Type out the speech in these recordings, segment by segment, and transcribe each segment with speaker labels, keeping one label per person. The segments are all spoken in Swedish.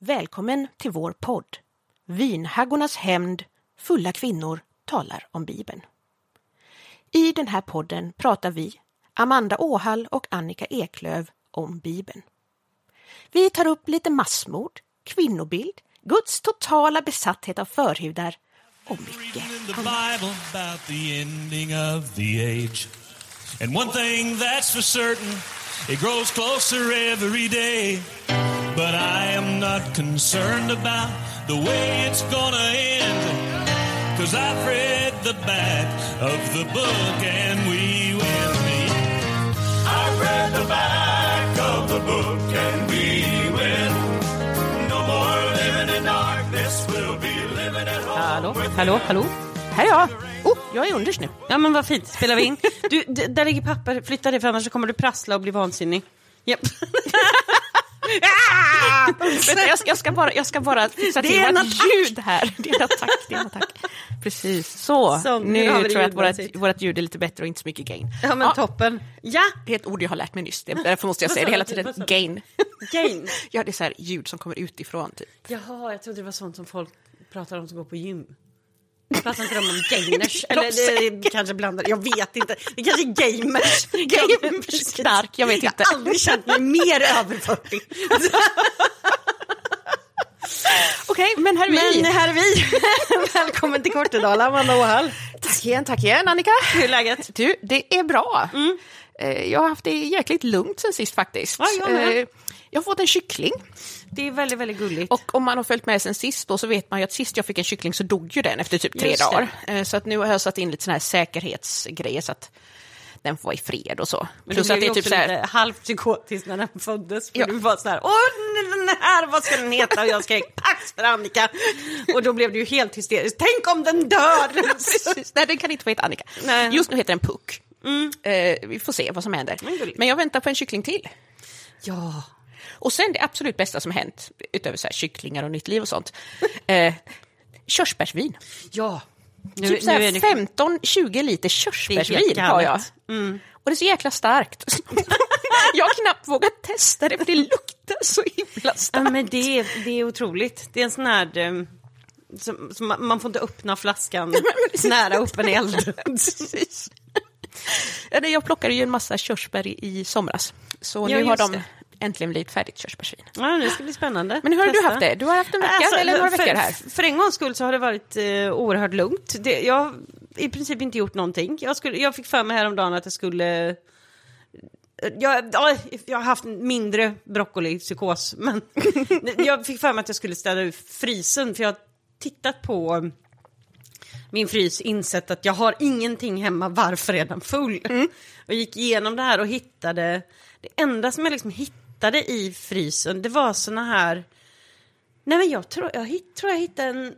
Speaker 1: Välkommen till vår podd. Vinhaggornas hämnd, fulla kvinnor talar om Bibeln. I den här podden pratar vi, Amanda Åhall och Annika Eklöv, om Bibeln. Vi tar upp lite massmord, kvinnobild, Guds totala besatthet av förhudar och mycket
Speaker 2: annat. But I am not concerned about the way it's gonna end. Cause I've read the back of the book and we will meet. I've read the back of the book and we win. No more living in darkness, we'll be living at home.
Speaker 3: Hallå, hallå, hallå.
Speaker 1: Här är jag! Oh, jag är underst nu.
Speaker 3: Ja men vad fint, spelar vi in? Du, där ligger papper, flytta det för annars kommer du prassla och bli vansinnig. Japp. Ah!
Speaker 1: Jag, ska, jag, ska bara, jag ska bara fixa
Speaker 3: Det
Speaker 1: till vårt ljud här. Det är en attack. Det är en attack. Precis, så.
Speaker 3: Så, nu
Speaker 1: tror jag att vårt, vårt ljud är lite bättre och inte så mycket gain.
Speaker 3: Ja men toppen. Ja,
Speaker 1: Det är ett ord jag har lärt mig nyss, det- därför måste jag säga det hela tiden. Gain.
Speaker 3: gain.
Speaker 1: Ja, det är så här ljud som kommer utifrån. Typ.
Speaker 3: Jaha, jag trodde det var sånt som folk pratar om som går på gym. Pratar inte de om gainers? Eller det kanske blandar, jag vet inte. Det kanske är gamers.
Speaker 1: Gamers, stark, jag vet
Speaker 3: Jag
Speaker 1: inte.
Speaker 3: har aldrig känt mig mer över 40.
Speaker 1: Okej, men här är vi.
Speaker 3: Men här är vi. Välkommen till Kortedala, Amanda Åhall.
Speaker 1: Tack igen, tack igen Annika.
Speaker 3: Hur är läget?
Speaker 1: Du, det är bra. Eh, Jag har haft det jäkligt lugnt sen sist faktiskt.
Speaker 3: Ja, jag.
Speaker 1: Eh, Jag har fått en kyckling.
Speaker 3: Det är väldigt, väldigt gulligt.
Speaker 1: Och om man har följt med sen sist då så vet man ju att sist jag fick en kyckling så dog ju den efter typ tre
Speaker 3: Just det.
Speaker 1: dagar. Eh, Så att nu har jag satt in lite såna här säkerhetsgrejer så att den får vara i fred och så.
Speaker 3: Men du blev
Speaker 1: det
Speaker 3: ju
Speaker 1: typ
Speaker 3: också
Speaker 1: så här,
Speaker 3: lite halvt psykotisk när den föddes. För
Speaker 1: Ja.
Speaker 3: du var så här, åh den här, vad ska den heta? Och jag skrek pax för Annika. Och då blev du ju helt hysterisk. Tänk om den dör!
Speaker 1: Precis. Nej, den kan inte få heta Annika.
Speaker 3: Nej.
Speaker 1: Just nu heter den Puck. Eh, vi får se vad som händer.
Speaker 3: Men.
Speaker 1: Men jag väntar på en kyckling till.
Speaker 3: ja.
Speaker 1: Och sen det absolut bästa som hänt, utöver så här kycklingar och nytt liv och sånt, eh, körsbärsvin.
Speaker 3: Ja. Nu,
Speaker 1: typ så här
Speaker 3: är det-
Speaker 1: 15-20 liter körsbärsvin har jag.
Speaker 3: galet.
Speaker 1: Och det är så jäkla starkt. jag har knappt vågat testa det för det luktar så himla
Speaker 3: Ja,
Speaker 1: starkt.
Speaker 3: men det, är, det är otroligt. Det är en sån här... eh, Som, som man, man får inte öppna flaskan nära upp en eld.
Speaker 1: Ja, Jag plockade ju en massa körsbär i, i somras. Så
Speaker 3: Ja,
Speaker 1: nu har de
Speaker 3: det.
Speaker 1: Äntligen blivit färdigt körsbärsvin.
Speaker 3: Ja, det ska bli spännande.
Speaker 1: Men hur har du
Speaker 3: Testa.
Speaker 1: haft det? Du har haft en vecka
Speaker 3: Alltså,
Speaker 1: eller några veckor här?
Speaker 3: För en gångs skull så har det varit eh, oerhört lugnt. Det, jag har i princip inte gjort någonting. Jag, skulle, jag fick för mig häromdagen att jag skulle... Jag, ja, jag har haft mindre broccolipsykos, men jag fick för mig att jag skulle städa ur frysen för jag har tittat på min frys insett att jag har ingenting hemma, varför är den full?
Speaker 1: Mm.
Speaker 3: Och gick igenom det här och hittade, det enda som jag liksom hittade i frysen, det var såna här, nej men jag tror jag, hitt, tror jag hittade en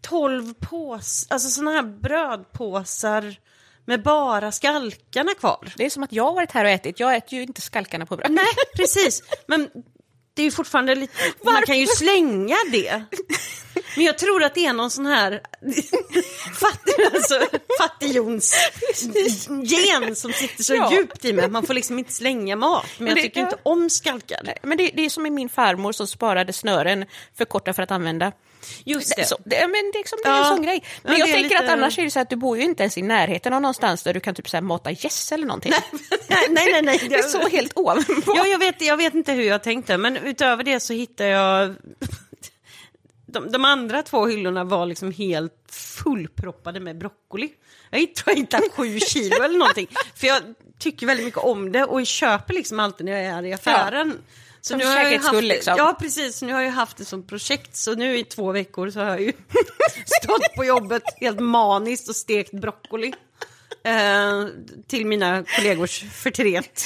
Speaker 3: 12 pås, alltså såna här brödpåsar med bara skalkarna kvar.
Speaker 1: Det är som att jag har varit här och ätit. Jag äter ju inte skalkarna på bröd.
Speaker 3: Nej, precis. Men det är ju fortfarande lite... Man kan ju slänga det. Men jag tror att det är någon sån här fattig, alltså, fattigjons gen som sitter så
Speaker 1: Ja.
Speaker 3: djupt i mig att man får liksom inte slänga mat. Men jag tycker inte om skalkar.
Speaker 1: Men det, det är som med min farmor som sparade snören för korta för att använda.
Speaker 3: Just det.
Speaker 1: Så, det, men det, är liksom, det är
Speaker 3: Ja.
Speaker 1: en sån grej. Men
Speaker 3: Ja,
Speaker 1: jag tänker
Speaker 3: lite-
Speaker 1: att annars är det så att du bor ju inte ens i närheten av någonstans där du kan typ så här mata gäss eller någonting.
Speaker 3: nej, nej, nej. nej.
Speaker 1: Det är så helt ovanpå.
Speaker 3: Ja, jag vet, jag vet inte hur jag tänkte, men utöver det så hittade jag... De, de andra två hyllorna var liksom helt fullproppade med broccoli. Jag tror jag hittade sju kilo eller någonting. För jag tycker väldigt mycket om det och köper liksom alltid när jag är i affären. Så
Speaker 1: Som
Speaker 3: nu har jag haft,
Speaker 1: skull, liksom.
Speaker 3: Ja, precis. Nu har jag haft det som projekt. Så nu i två veckor så har jag ju stått på jobbet helt maniskt och stekt broccoli. Eh, till mina kollegors förtret.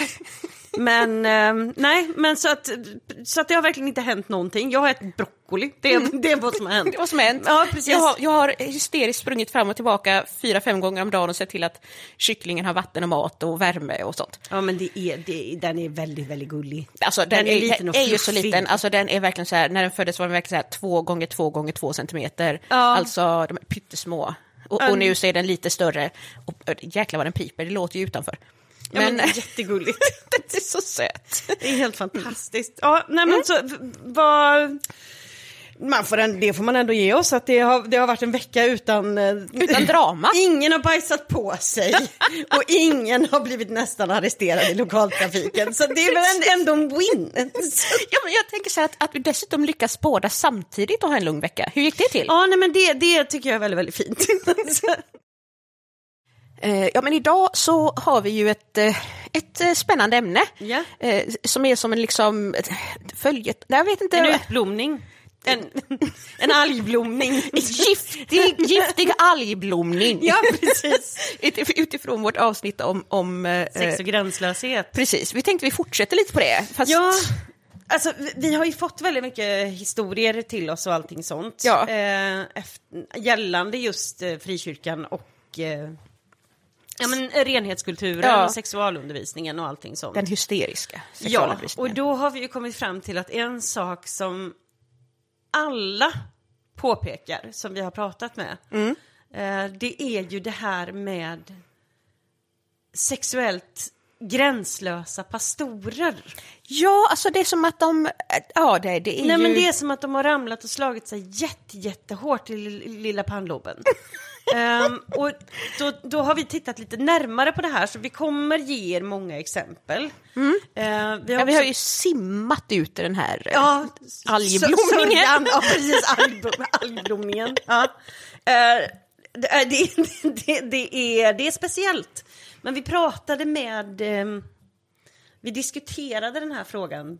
Speaker 3: Men eh, nej, men så att, så att det har verkligen inte hänt någonting. Jag har ätit broccoli. Det, är- det är vad som har hänt.
Speaker 1: Det var som hänt.
Speaker 3: Ja, precis.
Speaker 1: Jag, har, jag har hysteriskt sprungit fram och tillbaka fyra, fem gånger om dagen och sett till att kycklingen har vatten och mat och värme och sånt.
Speaker 3: Ja, men det är, det, den är väldigt, väldigt gullig.
Speaker 1: Alltså den,
Speaker 3: Den är
Speaker 1: är,
Speaker 3: liten och
Speaker 1: är ju så liten, alltså den är verkligen så här, när den föddes var den verkligen så här två gånger två gånger två centimeter.
Speaker 3: Ja.
Speaker 1: Alltså de är pyttesmå. Och, och
Speaker 3: Mm.
Speaker 1: nu så är den lite större. Och, jäklar vad den piper, det låter ju utanför.
Speaker 3: Men det är jättegulligt.
Speaker 1: den är så söt.
Speaker 3: Det är helt fantastiskt. Ja, nej, men så, v- vad, man får en, det får man ändå ge oss, att det har, det har varit en vecka utan... eh,
Speaker 1: Utan drama.
Speaker 3: Ingen har bajsat på sig och ingen har blivit nästan arresterad i lokaltrafiken. Så det är väl en- ändå en win.
Speaker 1: Ja, men jag tänker så här att, att vi dessutom lyckas båda samtidigt och ha en lugn vecka. Hur gick det till?
Speaker 3: Ja, nej, men det, det tycker jag är väldigt, väldigt fint.
Speaker 1: Eh, ja, men idag så har vi ju ett, eh, ett eh, spännande ämne
Speaker 3: Ja.
Speaker 1: som är som en liksom följet... Jag vet inte.
Speaker 3: En utblomning. En, en algblomning.
Speaker 1: Giftig, giftig algblomning.
Speaker 3: Ja, precis.
Speaker 1: Utif- Utifrån vårt avsnitt om... om
Speaker 3: Sex och gränslöshet.
Speaker 1: Precis, vi tänkte vi fortsätter lite på det. Fast,
Speaker 3: Ja, alltså vi, vi har ju fått väldigt mycket historier till oss och allting sånt.
Speaker 1: Ja.
Speaker 3: Eh, efter, gällande just eh, frikyrkan och eh, ja, men, renhetskulturen
Speaker 1: Ja.
Speaker 3: och sexualundervisningen och allting sånt.
Speaker 1: Den hysteriska
Speaker 3: Ja, och
Speaker 1: sexualundervisningen.
Speaker 3: då har vi ju kommit fram till att en sak som alla påpekar, som vi har pratat med,
Speaker 1: Mm.
Speaker 3: eh, det är ju det här med sexuellt gränslösa pastorer.
Speaker 1: Ja, alltså det är som att de... Ja, det, det är
Speaker 3: Nej
Speaker 1: ju...
Speaker 3: men det är som att de har ramlat och slagit sig jätte, jättehårt i lilla pannloben. Ehm, och då, då har vi tittat lite närmare på det här så vi kommer ge er många exempel. Ehm, vi, har
Speaker 1: Ja, vi
Speaker 3: också-
Speaker 1: har ju simmat ut i den här... eh,
Speaker 3: Ja,
Speaker 1: Algblomningen.
Speaker 3: sörjan, Ja, precis. Algblom, algblomningen. Ja. Eh, det, är- det, det, det, är, det är speciellt. Men vi pratade med... ehm, vi diskuterade den här frågan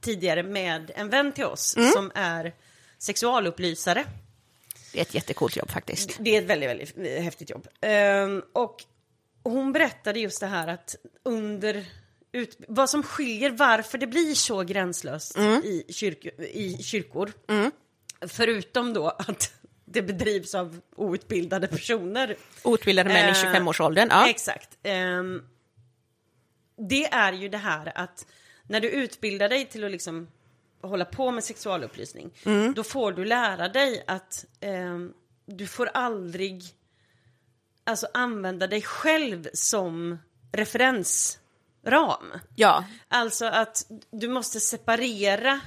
Speaker 3: tidigare med en vän till oss som är sexualupplysare.
Speaker 1: Det är ett jättecoolt jobb faktiskt.
Speaker 3: Det är ett väldigt, väldigt häftigt jobb. Ehm, och hon berättade just det här att under ut, vad som skiljer varför det blir så gränslöst i, kyrk, i kyrkor. Förutom då att det bedrivs av outbildade personer.
Speaker 1: Outbildade män i
Speaker 3: Eh,
Speaker 1: 25-årsåldern. Ja.
Speaker 3: Exakt. Ehm, det är ju det här att när du utbildar dig till att liksom hålla på med sexualupplysning,
Speaker 1: Mm.
Speaker 3: då får du lära dig att ehm, du får aldrig alltså, använda dig själv som referensram.
Speaker 1: ja.
Speaker 3: Alltså att du måste separera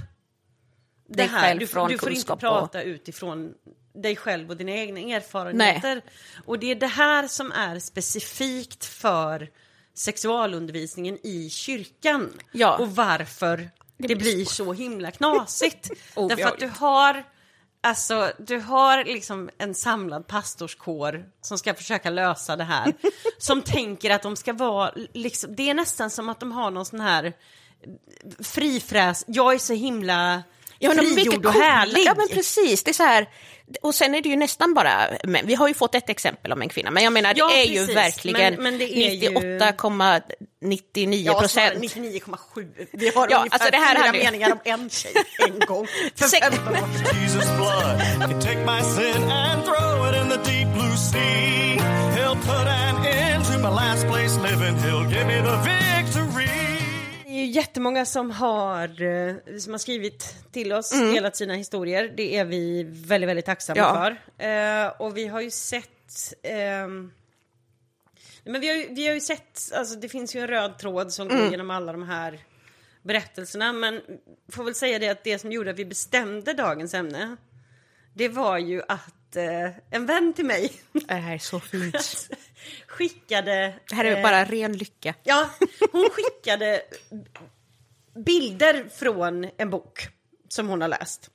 Speaker 3: det här. Du, du får inte
Speaker 1: kunskap och-
Speaker 3: prata utifrån dig själv och dina egna erfarenheter. Och det är det här som är specifikt för sexualundervisningen i kyrkan.
Speaker 1: Ja.
Speaker 3: Och varför det,
Speaker 1: blir
Speaker 3: blir så himla knasigt.
Speaker 1: Oh,
Speaker 3: Därför att du har Alltså, du har liksom en samlad pastorskår som ska försöka lösa det här. som tänker att de ska vara, liksom, det är nästan som att de har någon sån här frifräs, jag är så himla
Speaker 1: Ja,
Speaker 3: frigjord och härlig.
Speaker 1: Ja, men precis. Det är så här, och sen är det ju nästan bara män. Vi har ju fått ett exempel om en kvinna, men jag menar,
Speaker 3: Ja,
Speaker 1: det är ju
Speaker 3: precis.
Speaker 1: verkligen
Speaker 3: ju-
Speaker 1: 98,99
Speaker 3: Ja,
Speaker 1: procent.
Speaker 3: 99,7. Vi har
Speaker 1: Ja,
Speaker 3: ungefär
Speaker 1: alltså det här
Speaker 3: fyra
Speaker 1: hade
Speaker 3: meningar om en tjej en gång. För
Speaker 1: Sex-
Speaker 3: 15 år sedan.
Speaker 4: Jesus' blood can take my sin and throw it in the deep blue sea. He'll put an end to my last place living. He'll give me the victory.
Speaker 3: Det är ju jättemånga som har, eh, som har skrivit till oss, delat sina historier. Det är vi väldigt, väldigt tacksamma
Speaker 1: Ja.
Speaker 3: för. Eh, och vi har ju sett... ehm, men vi har, ju, vi har ju sett, alltså det finns ju en röd tråd som går genom alla de här berättelserna. Men får väl säga det att det som gjorde att vi bestämde dagens ämne, det var ju att eh, en vän till mig
Speaker 1: Det här är så fint.
Speaker 3: skickade...
Speaker 1: Det här är
Speaker 3: eh,
Speaker 1: bara ren lycka.
Speaker 3: Ja, hon skickade bilder från en bok som hon har läst.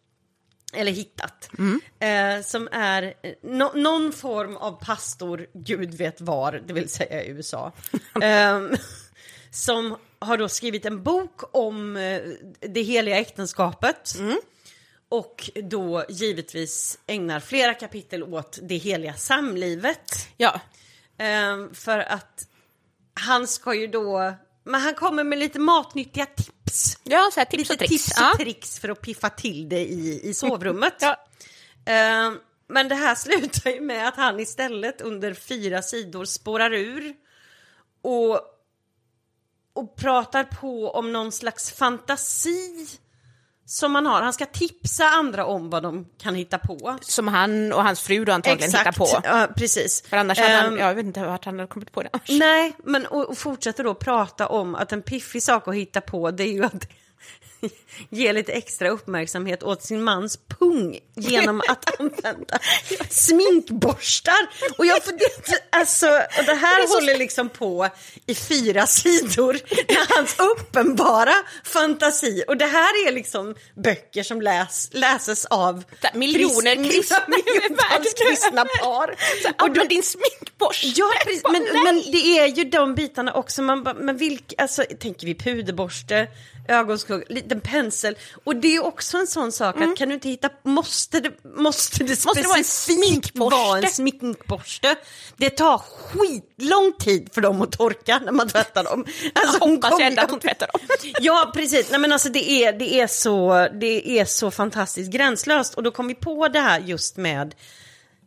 Speaker 3: Eller hittat. Eh, som är eh, nå- någon form av pastor, gud vet var, det vill säga i USA. eh, som har då skrivit en bok om eh, det heliga äktenskapet. Och då givetvis ägnar flera kapitel åt det heliga samlivet.
Speaker 1: Ja,
Speaker 3: Ehm, för att han ska ju då, men han kommer med lite matnyttiga tips.
Speaker 1: ja så här, tips
Speaker 3: lite
Speaker 1: och tricks.
Speaker 3: tips och
Speaker 1: Ja.
Speaker 3: tricks för att piffa till det i, i sovrummet.
Speaker 1: Ja.
Speaker 3: Ehm, men det här slutar ju med att han istället under fyra sidor spårar ur och, och pratar på om någon slags fantasi som man har. Han ska tipsa andra om vad de kan hitta på.
Speaker 1: Som han och hans fru då antagligen hittar på.
Speaker 3: Ja, precis.
Speaker 1: För annars hade han,
Speaker 3: Ehm,
Speaker 1: jag vet inte vart han hade kommit på det.
Speaker 3: Nej, men och, och fortsätter då prata om att en piffig sak att hitta på det är ju att ge lite extra uppmärksamhet åt sin mans pung genom att använda sminkborstar. Och jag funderar, alltså, och det här
Speaker 1: så-
Speaker 3: håller liksom på i fyra sidor med hans uppenbara fantasi. Och det här är liksom böcker som läs, läses av
Speaker 1: miljoner
Speaker 3: kristna- miljontals kristna par.
Speaker 1: Så,
Speaker 3: Och då-
Speaker 1: din sminkborste!
Speaker 3: Ja, precis. Men, men det är ju de bitarna också. Man bara, men vilk, alltså, tänker vi puderborste, ögonskugga, liten pensel. Och det är också en sån sak att kan du inte hitta, måste det, måste det
Speaker 1: Mm. det vara en sminkborste?
Speaker 3: vara en sminkborste? Det tar skitlång tid för dem att torka när man tvättar dem. Alltså,
Speaker 1: Jag hoppas jag ändå att hon tvättar dem.
Speaker 3: Ja, precis. Nej, men alltså, det, är, det, är så, det är så fantastiskt gränslöst. Och då kom vi på det här just med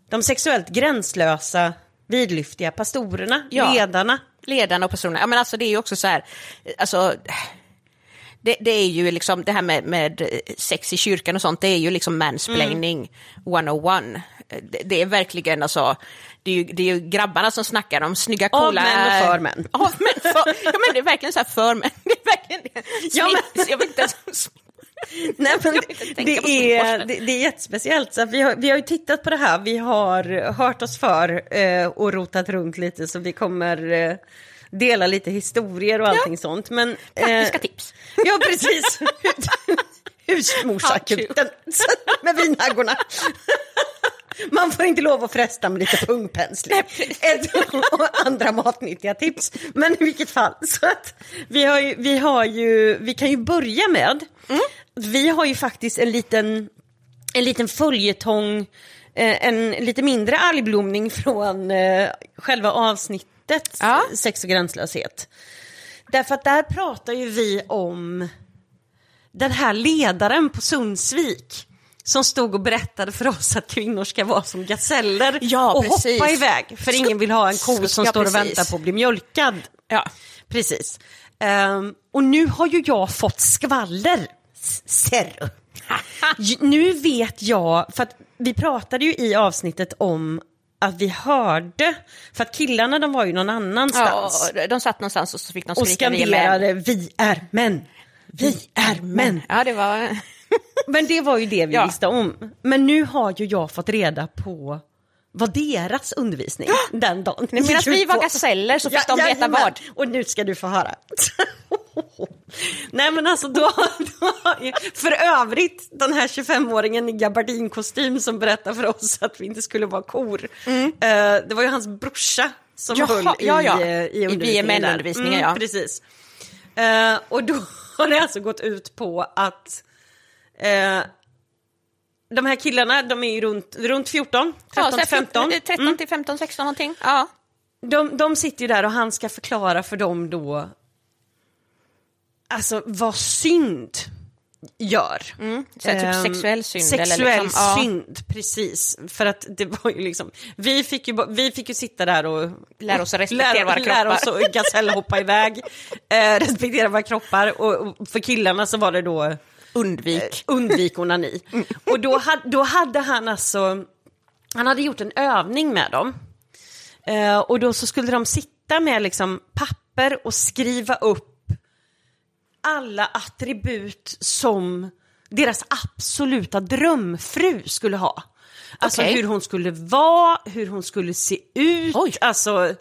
Speaker 3: de sexuellt gränslösa, vidlyftiga pastorerna,
Speaker 1: Ja.
Speaker 3: ledarna.
Speaker 1: ledarna och personerna. Ja, men alltså det är ju också så här, alltså, det, det är ju liksom det här med, med sex i kyrkan och sånt, det är ju liksom mansplaining 101. Det, det är verkligen alltså, det är, ju, det är ju grabbarna som snackar om snygga,
Speaker 3: Av
Speaker 1: coola...
Speaker 3: män och för män.
Speaker 1: Av män för, ja men det är verkligen så här för män. Det är verkligen det.
Speaker 3: Ja, men-
Speaker 1: Jag vet inte ens...
Speaker 3: Nej, men
Speaker 1: på
Speaker 3: det, är, det, det är jättespeciellt. Så vi, har, vi har ju tittat på det här, vi har hört oss för eh, och rotat runt lite så vi kommer eh, dela lite historier och allting sånt. Men,
Speaker 1: Praktiska
Speaker 3: eh,
Speaker 1: tips.
Speaker 3: Ja, precis. Husmorsakuten med vinhaggorna. Man får inte lov att fresta med lite pungpensling. Ett, och andra matnyttiga tips. Men i vilket fall, så att vi, har ju, vi, har ju, vi kan ju börja med, vi har ju faktiskt en liten, en liten följetong, eh, en lite mindre algblomning från eh, själva avsnittet
Speaker 1: Ja.
Speaker 3: Sex och gränslöshet. Därför att där pratar ju vi om den här ledaren på Sundsvik som stod och berättade för oss att kvinnor ska vara som gaseller
Speaker 1: Ja,
Speaker 3: och
Speaker 1: precis.
Speaker 3: hoppa iväg för ingen vill ha en ko som
Speaker 1: Ja,
Speaker 3: står och väntar på att bli mjölkad.
Speaker 1: Ja.
Speaker 3: Precis. Ehm, och nu har ju jag fått skvaller. S- Serr. J- nu vet jag, för att vi pratade ju i avsnittet om att vi hörde, för att killarna de var ju någon annanstans
Speaker 1: Ja, de satt någonstans och så fick de
Speaker 3: och
Speaker 1: skrika vi är män.
Speaker 3: skanderade vi är män. Vi är män.
Speaker 1: Ja, det var...
Speaker 3: Men det var ju det vi
Speaker 1: Ja.
Speaker 3: visste om. Men nu har ju jag fått reda på vad deras undervisning den dagen
Speaker 1: Medan vi var gaseller så fick de veta vad.
Speaker 3: Och nu ska du få höra. Nej men alltså då, då, för övrigt den här 25-åringen i gabardinkostym som berättade för oss att vi inte skulle vara kor. Eh, det var ju hans brorsa som
Speaker 1: Mm. Jaha,
Speaker 3: höll i,
Speaker 1: ja, ja.
Speaker 3: eh,
Speaker 1: I
Speaker 3: i undervisningen.
Speaker 1: VMN-undervisningen, ja.
Speaker 3: Precis. Eh, och då har det alltså gått ut på att eh, de här killarna, de är ju runt, runt 14, 13 till 15.
Speaker 1: 13 till 15, 16 någonting. Ja.
Speaker 3: De, de sitter ju där och han ska förklara för dem då, alltså vad synd gör.
Speaker 1: Så här, typ
Speaker 3: Ehm,
Speaker 1: sexuell synd.
Speaker 3: Sexuell
Speaker 1: eller liksom, ja.
Speaker 3: synd, precis. För att det var ju liksom, vi fick ju, vi fick ju sitta där och
Speaker 1: Lära oss att respektera
Speaker 3: lära,
Speaker 1: våra
Speaker 3: lära oss
Speaker 1: kroppar.
Speaker 3: att gasellhoppa iväg, eh, respektera våra kroppar. Och, och för killarna så var det då
Speaker 1: Undvik.
Speaker 3: undvik onani. Och då hade, då hade han alltså, han hade gjort en övning med dem. Eh, och då så skulle de sitta med liksom papper och skriva upp alla attribut som deras absoluta drömfru skulle ha. Alltså
Speaker 1: Okej.
Speaker 3: hur hon skulle vara, hur hon skulle se ut,
Speaker 1: Oj.
Speaker 3: alltså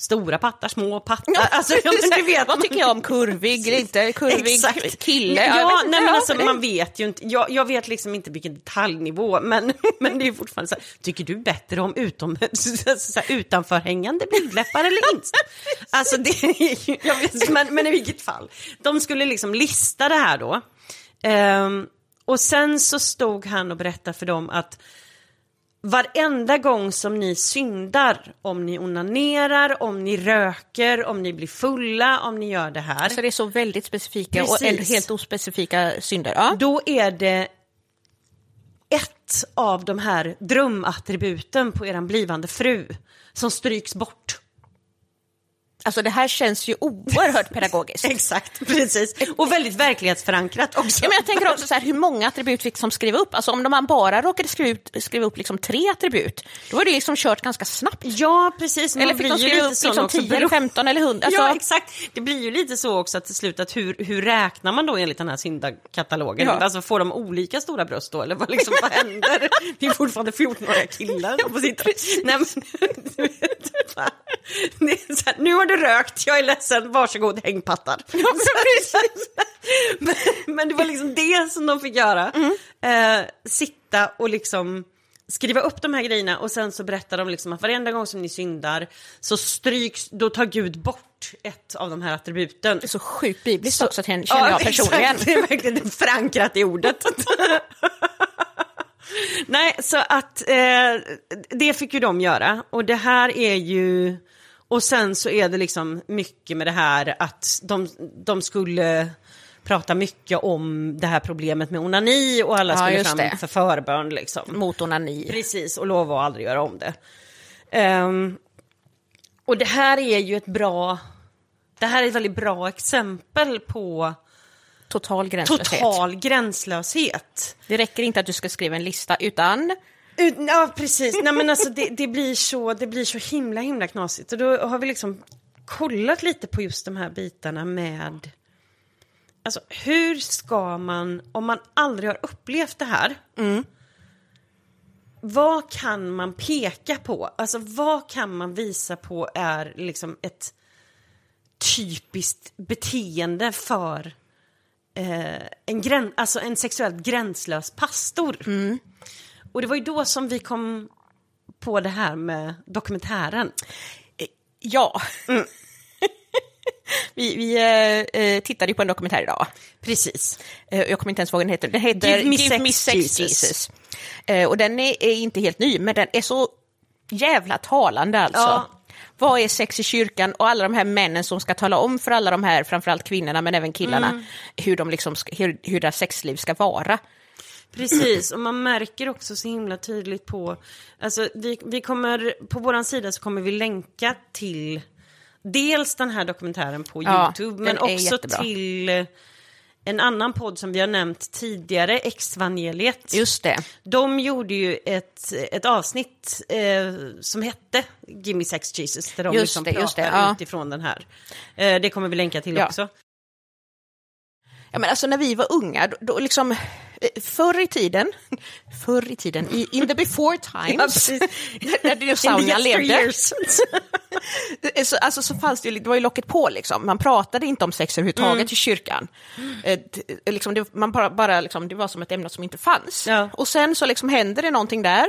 Speaker 3: stora pattar, små pattar. alltså, ja, men du vet,
Speaker 1: Vad tycker jag om kurvig, inte kurvig
Speaker 3: Exakt.
Speaker 1: kille?
Speaker 3: Ja,
Speaker 1: jag inte,
Speaker 3: nej, men
Speaker 1: ja,
Speaker 3: alltså, man vet ju inte. Jag, jag vet liksom inte vilken detaljnivå, men, men det är fortfarande så här, tycker du bättre om utom, så, här, utanförhängande blygdläppar eller inte? Alltså det är ju, jag vet, men, men i vilket fall. De skulle liksom lista det här då. Ehm, och sen så stod han och berättade för dem att varenda gång som ni syndar, om ni onanerar, om ni röker, om ni blir fulla, om ni gör det här.
Speaker 1: Alltså det är så väldigt specifika och
Speaker 3: Precis.
Speaker 1: ändå helt ospecifika synder. Ja.
Speaker 3: Då är det ett av de här drömattributen på er blivande fru som stryks bort.
Speaker 1: Alltså det här känns ju oerhört pedagogiskt.
Speaker 3: Exakt, precis. Och väldigt verklighetsförankrat också.
Speaker 1: Ja, men jag tänker också så här, hur många attribut fick som skriva upp? Alltså om man bara råkade skriva, ut, skriva upp liksom tre attribut, då var det liksom kört ganska snabbt.
Speaker 3: Ja, precis.
Speaker 1: Eller fick de skriva upp liksom
Speaker 3: också,
Speaker 1: 10 eller
Speaker 3: beror-
Speaker 1: 15 eller 100? Alltså,
Speaker 3: Ja, exakt. Det blir ju lite så också att till slut att hur, hur räknar man då enligt den här syndakatalogen?
Speaker 1: Ja.
Speaker 3: Alltså får de olika stora bröst då eller vad, liksom, vad händer? Det är fortfarande 14-åriga killar som sitta. Nej, men, du vet, det är så här, nu har du rökt, jag är ledsen, varsågod hängpattar. men, men det var liksom det som de fick göra. Eh, sitta och liksom skriva upp de här grejerna och sen så berättar de liksom att varenda gång som ni syndar så stryks, då tar Gud bort ett av de här attributen.
Speaker 1: det är så sjukt bibliskt också känner jag personligen.
Speaker 3: Exakt, det är verkligen förankrat i ordet. Nej, så att eh, det fick ju de göra. Och det här är ju... Och sen så är det liksom mycket med det här att de, de skulle prata mycket om det här problemet med onani och alla
Speaker 1: Ja,
Speaker 3: skulle
Speaker 1: just
Speaker 3: fram
Speaker 1: det.
Speaker 3: för förbön liksom.
Speaker 1: Mot onani.
Speaker 3: Precis, och lova att aldrig göra om det. Ehm, och det här är ju ett bra... Det här är ett väldigt bra exempel på
Speaker 1: Total gränslöshet.
Speaker 3: total gränslöshet.
Speaker 1: Det räcker inte att du ska skriva en lista, utan
Speaker 3: Ut- Ja, precis. Nej, men alltså, det, det, blir så, det blir så himla, himla knasigt. Och då har vi liksom kollat lite på just de här bitarna med... Alltså, hur ska man, om man aldrig har upplevt det här... Vad kan man peka på? Alltså, vad kan man visa på är liksom ett typiskt beteende för eh, en, grän, alltså en sexuellt gränslös pastor? Och det var ju då som vi kom på det här med dokumentären.
Speaker 1: ja. vi vi eh, eh, tittade ju på en dokumentär idag.
Speaker 3: Precis.
Speaker 1: Eh, jag kommer inte ens ihåg vad den heter. Den heter
Speaker 3: Give me sex, Jesus.
Speaker 1: Eh, och den är, är inte helt ny, men den är så jävla talande alltså.
Speaker 3: Ja.
Speaker 1: Vad är sex i kyrkan och alla de här männen som ska tala om för alla de här, framförallt kvinnorna men även killarna,
Speaker 3: Mm.
Speaker 1: hur, de liksom hur, hur deras sexliv ska vara.
Speaker 3: Precis, och man märker också så himla tydligt på... Alltså, vi, vi kommer, på vår sida så kommer vi länka till dels den här dokumentären på
Speaker 1: Ja,
Speaker 3: YouTube, men också
Speaker 1: jättebra.
Speaker 3: till en annan podd som vi har nämnt tidigare, Exvangeliet.
Speaker 1: Just det.
Speaker 3: De gjorde ju ett, ett avsnitt eh, som hette Gimme Sex Jesus, där de
Speaker 1: Just
Speaker 3: liksom
Speaker 1: det,
Speaker 3: pratar
Speaker 1: det, ja.
Speaker 3: utifrån den här. Eh, det kommer vi länka till
Speaker 1: Ja.
Speaker 3: också.
Speaker 1: Ja, men alltså när vi var unga, då, då liksom, förr i tiden, förr i tiden, i, in the before times, när dinosaurierna levde,
Speaker 3: yesteryears.
Speaker 1: så, alltså, så fanns det ju, det var ju locket på liksom. Man pratade inte om sex överhuvudtaget
Speaker 3: Mm.
Speaker 1: i kyrkan. Eh, t- liksom, det, man bara, bara liksom, det var som ett ämne som inte fanns.
Speaker 3: Ja.
Speaker 1: Och sen så liksom händer det någonting där.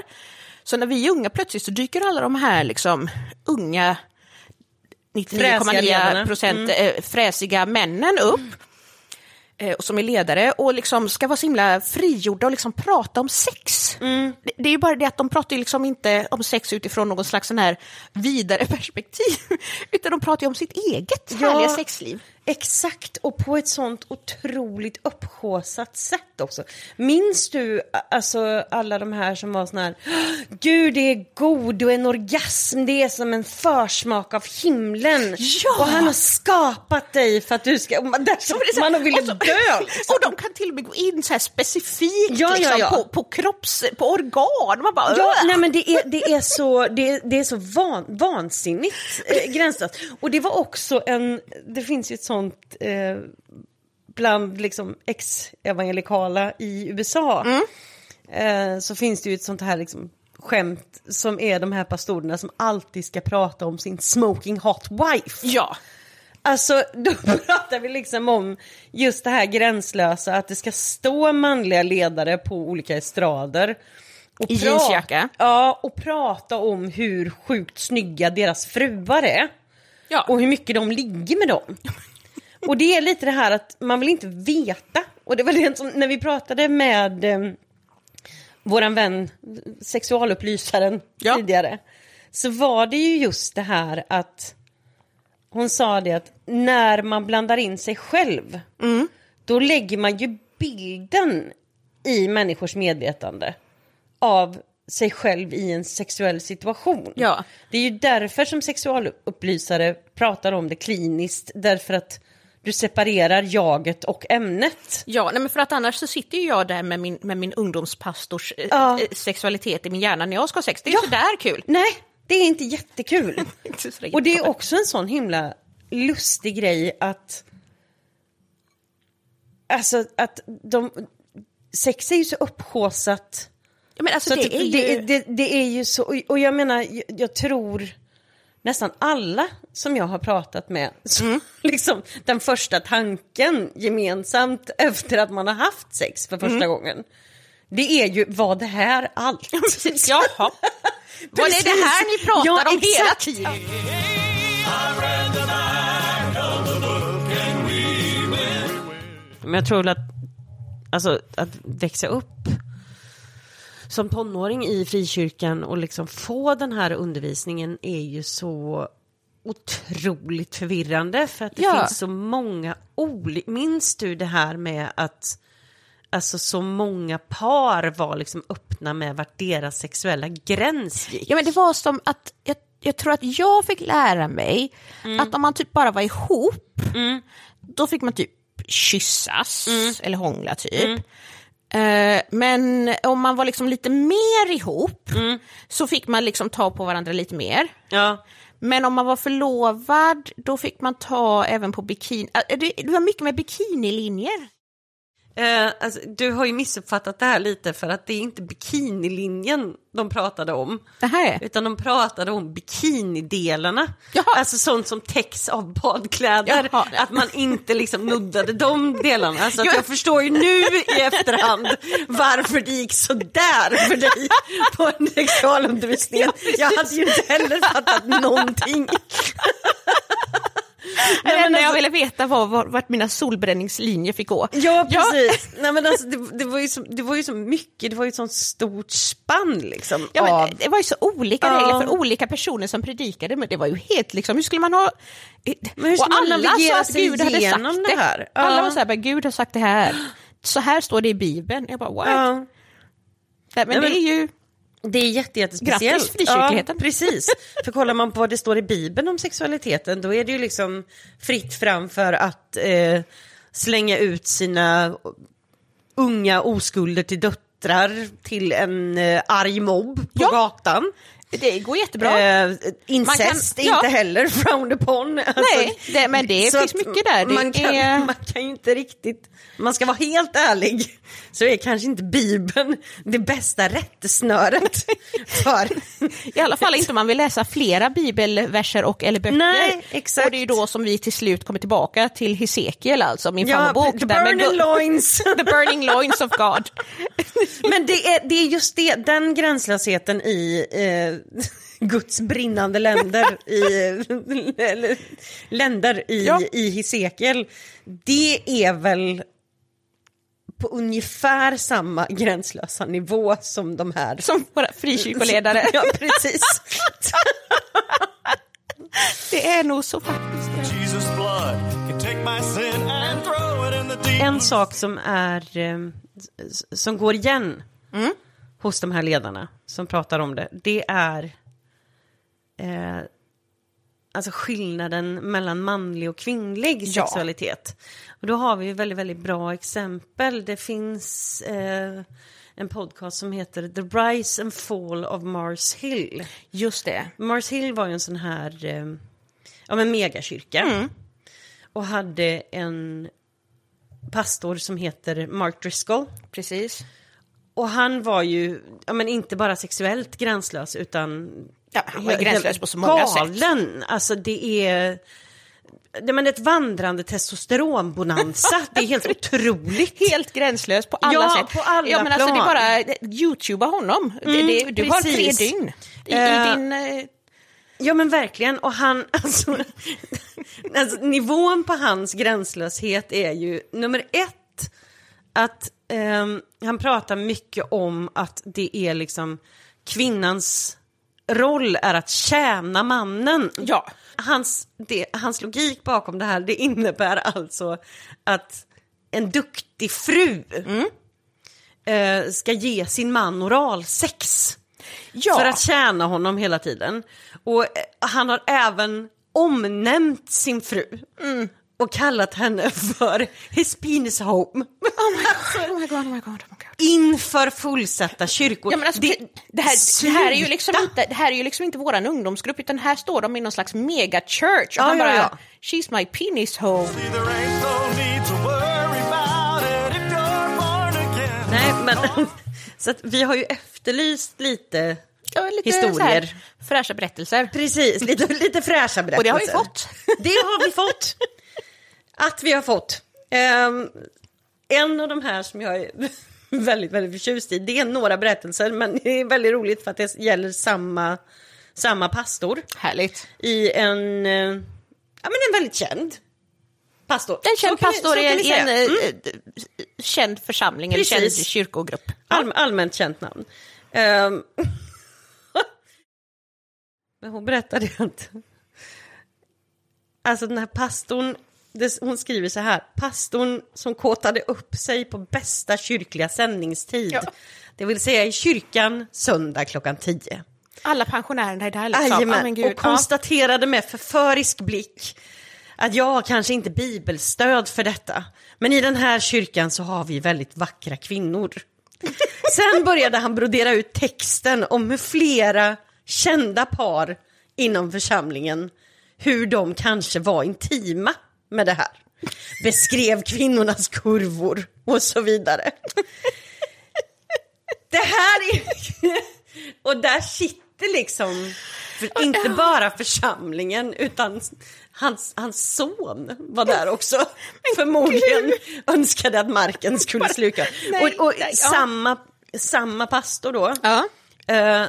Speaker 1: Så när vi är unga plötsligt så dyker alla de här liksom unga
Speaker 3: Fräsiga
Speaker 1: 99,9
Speaker 3: ledarna.
Speaker 1: procent eh, fräsiga männen upp. Eh, och som är ledare och liksom ska vara så himla frigjorda och liksom prata om sex. Det, det är ju bara det att de pratar ju liksom inte om sex utifrån någon slags sån här vidare perspektiv, utan de pratar ju om sitt eget
Speaker 3: Ja.
Speaker 1: härliga sexliv.
Speaker 3: Exakt, och på ett sånt otroligt upphaussat sätt också. Minns du alltså alla de här som var sån här, gud det är god och en orgasm, det är som en försmak av himlen.
Speaker 1: Ja!
Speaker 3: Och han har skapat dig för att du ska, man, där som man ville
Speaker 1: och, så,
Speaker 3: dö. Liksom.
Speaker 1: och de kan till och med gå in så här specifikt
Speaker 3: Ja,
Speaker 1: liksom,
Speaker 3: ja.
Speaker 1: På, på kropps, på organ. Man bara,
Speaker 3: Ja, nej men det är, det är så, det är, det är så van, vansinnigt eh, gränslöst. Och det var också en, det finns ju ett sånt eh, bland liksom ex-evangelikala i USA. Eh, så finns det ju ett sånt här liksom skämt som är de här pastorerna som alltid ska prata om sin smoking hot wife.
Speaker 1: ja.
Speaker 3: Alltså, då pratar vi liksom om just det här gränslösa, att det ska stå manliga ledare på olika estrader. Och
Speaker 1: I jeansjacka.
Speaker 3: Ja, och prata om hur sjukt snygga deras fruar är.
Speaker 1: Ja.
Speaker 3: Och hur mycket de ligger med dem. Och det är lite det här att man vill inte veta. Och det var det som, när vi pratade med eh, våran vän, sexualupplysaren
Speaker 1: Ja.
Speaker 3: tidigare. Så var det ju just det här att hon sa det att när man blandar in sig själv, då lägger man ju bilden i människors medvetande av sig själv i en sexuell situation.
Speaker 1: Ja.
Speaker 3: Det är ju därför som sexualupplysare pratar om det kliniskt, därför att du separerar jaget och ämnet.
Speaker 1: Ja, nej, men för att annars så sitter ju jag där med min, med min ungdomspastors eh,
Speaker 3: Ja.
Speaker 1: eh, sexualitet i min hjärna när jag ska ha sex. Det är
Speaker 3: Ja.
Speaker 1: sådär kul.
Speaker 3: Nej, det är inte jättekul.
Speaker 1: Inte
Speaker 3: Och det är också en sån himla lustig grej att... Alltså att de... Sex är ju så upphaussat.
Speaker 1: ja, men alltså,
Speaker 3: Så
Speaker 1: det, är ju...
Speaker 3: det, det, det är ju så... och- Och jag menar, jag, jag tror nästan alla som jag har pratat med, så,
Speaker 1: Mm.
Speaker 3: liksom den första tanken gemensamt efter att man har haft sex för första
Speaker 1: Mm.
Speaker 3: gången, det är ju, var det här allt?
Speaker 1: Precis, Jaha. Var det det här ni pratar
Speaker 3: Ja,
Speaker 1: om hela
Speaker 3: exakt.
Speaker 1: tiden?
Speaker 3: Men jag tror väl att, alltså, att växa upp som tonåring i frikyrkan och liksom få den här undervisningen är ju så otroligt förvirrande för att det
Speaker 1: Ja.
Speaker 3: finns så många olika... Minns du det här med att alltså så många par var liksom öppna med vart deras sexuella gräns gick?
Speaker 1: Ja, men det var som att jag, jag tror att jag fick lära mig att om man typ bara var ihop, då fick man typ kyssas eller hångla typ. Eh, men om man var liksom lite mer ihop så fick man liksom ta på varandra lite mer.
Speaker 3: Ja.
Speaker 1: Men om man var förlovad, då fick man ta även på bikini. eh, det var mycket med bikinilinjer.
Speaker 3: Eh, alltså, du har ju missuppfattat det här lite för att det är inte bikinilinjen de pratade om.
Speaker 1: Det här.
Speaker 3: Utan de pratade om bikinidelarna.
Speaker 1: Jaha.
Speaker 3: Alltså sånt som täcks av badkläder.
Speaker 1: Jaha.
Speaker 3: Att man inte liksom nuddade de delarna. Så att
Speaker 1: Ja.
Speaker 3: jag förstår ju nu i efterhand varför det gick så där för dig på en sexualundervisning. Jag hade ju inte heller fattat någonting.
Speaker 1: Det
Speaker 3: men
Speaker 1: enda jag
Speaker 3: alltså-
Speaker 1: ville veta var var- vart mina solbränningslinjer fick gå.
Speaker 3: Ja, precis. Nej, men alltså, det, det, var ju så, det var ju så mycket, det var ju ett sånt stort spann liksom.
Speaker 1: Ja, men
Speaker 3: av,
Speaker 1: Det var ju så olika
Speaker 3: Ja.
Speaker 1: regler för olika personer som predikade, men det var ju helt liksom, hur skulle man ha...
Speaker 3: Men hur
Speaker 1: och
Speaker 3: man
Speaker 1: alla sa att Gud hade sagt det.
Speaker 3: det här? Ja.
Speaker 1: Alla var så här, Gud har sagt det här. Så här står det i Bibeln. Jag bara, what?
Speaker 3: ja.
Speaker 1: Nej, men
Speaker 3: Nej,
Speaker 1: det
Speaker 3: men-
Speaker 1: är ju...
Speaker 3: Det är jätte, jättespeciellt.
Speaker 1: Grattis, frikyrkligheten.
Speaker 3: Ja, precis. För kollar man på vad det står i Bibeln om sexualiteten, då är det ju liksom fritt fram för att eh, slänga ut sina unga oskulder till döttrar till en eh, arg mobb på
Speaker 1: Ja.
Speaker 3: gatan.
Speaker 1: Det går jättebra.
Speaker 3: Eh, incest
Speaker 1: kan-
Speaker 3: inte
Speaker 1: ja.
Speaker 3: heller frowned upon. Alltså,
Speaker 1: Nej, det- men det finns mycket där. Det
Speaker 3: Man kan,
Speaker 1: är-
Speaker 3: man kan ju inte riktigt, man ska vara helt ärlig, så är kanske inte Bibeln det bästa rättesnöret för
Speaker 1: I alla fall inte om man vill läsa flera bibelverser och eller böcker.
Speaker 3: Nej, exakt.
Speaker 1: Och det är ju då som vi till slut kommer tillbaka till Hesekiel, alltså min
Speaker 3: Ja,
Speaker 1: favoritbok.
Speaker 3: the
Speaker 1: där
Speaker 3: burning loins.
Speaker 1: the burning loins of God.
Speaker 3: Men det är, det är just det, den gränslösheten i eh, Guds brinnande länder, i, länder i,
Speaker 1: Ja.
Speaker 3: i Hesekiel, det är väl på ungefär samma gränslösa nivå som de här.
Speaker 1: Som våra frikyrkoledare.
Speaker 3: Ja, precis.
Speaker 1: Det är nog så faktiskt.
Speaker 4: Jesus' blood can take my sin and throw it in the deep
Speaker 3: En sak som är eh, som går igen hos de här ledarna som pratar om det, det är eh, alltså skillnaden mellan manlig och kvinnlig
Speaker 1: Ja.
Speaker 3: sexualitet. Och då har vi ju väldigt, väldigt bra exempel. Det finns eh, en podcast som heter The Rise and Fall of Mars Hill.
Speaker 1: Just det.
Speaker 3: Mars Hill var ju en sån här eh, ja, men megakyrka. Och hade en pastor som heter Mark Driscoll.
Speaker 1: Precis.
Speaker 3: Och han var ju, ja men inte bara sexuellt gränslös utan...
Speaker 1: Ja, han var gränslös på så många sätt.
Speaker 3: galen. Alltså det är... Det men ett vandrande testosteronbonanza. det är helt otroligt.
Speaker 1: Helt gränslös på alla
Speaker 3: Ja,
Speaker 1: sätt.
Speaker 3: på alla
Speaker 1: ja, men alltså, det är
Speaker 3: plan.
Speaker 1: bara eh, youtuba honom. det, det, du har tre
Speaker 3: precis.
Speaker 1: dygn i,
Speaker 3: Eh,
Speaker 1: i din... eh,
Speaker 3: Ja men verkligen, och han, alltså, alltså nivån på hans gränslöshet är ju nummer ett, att ehm, han pratar mycket om att det är liksom kvinnans roll är att tjäna mannen.
Speaker 1: Ja.
Speaker 3: Hans, det, hans logik bakom det här, det innebär alltså att en duktig fru eh, ska ge sin man oralsex.
Speaker 1: Ja.
Speaker 3: för att tjäna honom hela tiden. Och eh, han har även omnämnt sin fru och kallat henne för his penis home.
Speaker 1: Oh my god, oh my god, oh my god.
Speaker 3: Inför fullsatta kyrkor.
Speaker 1: Ja, men alltså, det, det, här, det, här är ju liksom inte, det här är ju liksom inte våran ungdomsgrupp, utan här står de i någon slags mega-church. Och
Speaker 3: Ja,
Speaker 1: han
Speaker 3: ja,
Speaker 1: bara,
Speaker 3: ja.
Speaker 1: she's my penis home.
Speaker 3: Nej, men så att vi har ju efterlyst lite
Speaker 1: Ja, lite
Speaker 3: historier.
Speaker 1: här fräscha berättelser.
Speaker 3: Precis, lite, lite fräscha berättelser.
Speaker 1: Och det har vi fått.
Speaker 3: Det har vi fått. Att vi har fått. Ehm, en av de här som jag är väldigt, väldigt förtjust i, det är några berättelser, men det är väldigt roligt för att det gäller samma, samma pastor
Speaker 1: Härligt.
Speaker 3: i en, eh, ja men en väldigt känd pastor.
Speaker 1: En känd pastor i en, en
Speaker 3: Mm.
Speaker 1: eh, känd församling,
Speaker 3: Precis.
Speaker 1: en känd kyrkogrupp.
Speaker 3: All, allmänt känt namn. Ehm, men hon berättade att... Alltså den här pastorn, det, hon skriver så här. Pastorn som kåtade upp sig på bästa kyrkliga sändningstid.
Speaker 1: Ja.
Speaker 3: Det vill säga i kyrkan söndag klockan tio.
Speaker 1: Alla pensionärerna är där liksom. Men gud,
Speaker 3: och konstaterade med förförisk blick att jag har kanske inte bibelstöd för detta. Men i den här kyrkan så har vi väldigt vackra kvinnor. Sen började han brodera ut texten om hur flera kända par inom församlingen, hur de kanske var intima med det här. Beskrev kvinnornas kurvor och så vidare. Det här är... Och där sitter liksom, för inte bara församlingen, utan hans, hans son var där också. Förmodligen önskade att marken skulle sluka.
Speaker 1: Nej,
Speaker 3: och och
Speaker 1: nej, ja.
Speaker 3: samma, samma pastor då,
Speaker 1: Ja.
Speaker 3: eh,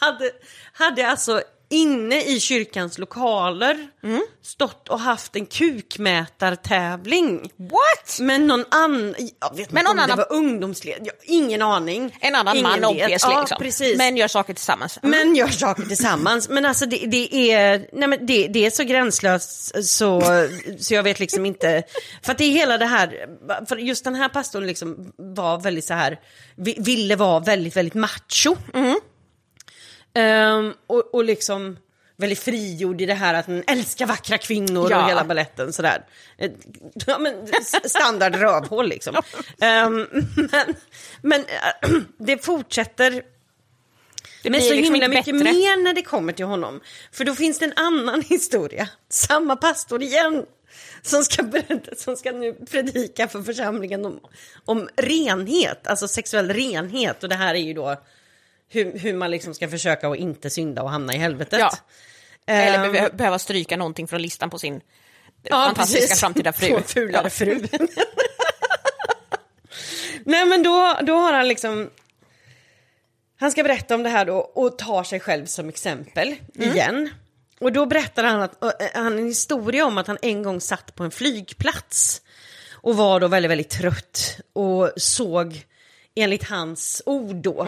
Speaker 3: hade, hade alltså inne i kyrkans lokaler
Speaker 1: Mm.
Speaker 3: stått och haft en kukmätartävling.
Speaker 1: What?
Speaker 3: Men någon annan, jag vet
Speaker 1: Men
Speaker 3: inte om
Speaker 1: annan-
Speaker 3: det var ungdomsled, ingen aning.
Speaker 1: En annan
Speaker 3: ingen
Speaker 1: man obviously.
Speaker 3: Ja,
Speaker 1: liksom.
Speaker 3: precis.
Speaker 1: Men gör saker tillsammans.
Speaker 3: Men gör saker tillsammans. Men alltså det, det är, nej men det, det är så gränslöst så, så jag vet liksom inte. För att det är hela det här, för just den här pastorn liksom var väldigt så här, vi- ville vara väldigt, väldigt macho. Ehm, och, och liksom väldigt frigjord i det här att han älskar vackra kvinnor
Speaker 1: Ja.
Speaker 3: och hela balletten sådär. Eh, Ja, men, standard rövhål liksom. Ehm, men men äh, det fortsätter
Speaker 1: det
Speaker 3: men
Speaker 1: blir
Speaker 3: så
Speaker 1: liksom
Speaker 3: himla mycket
Speaker 1: bättre.
Speaker 3: mer när det kommer till honom. För då finns det en annan historia. Samma pastor igen. Som ska, berätta, som ska nu predika för församlingen om, om renhet, alltså sexuell renhet. Och det här är ju då hur, hur man liksom ska försöka att inte synda och hamna i helvetet.
Speaker 1: Ja. Eller
Speaker 3: Ehm,
Speaker 1: be- behöva stryka någonting från listan på sin
Speaker 3: Ja,
Speaker 1: fantastiska
Speaker 3: precis.
Speaker 1: framtida fru.
Speaker 3: En fulare
Speaker 1: Ja.
Speaker 3: fru. Nej men då, då har han liksom... Han ska berätta om det här då och tar sig själv som exempel igen. Och då berättar han att, äh, han en historia om att han en gång satt på en flygplats och var då väldigt, väldigt trött och såg, enligt hans ord då,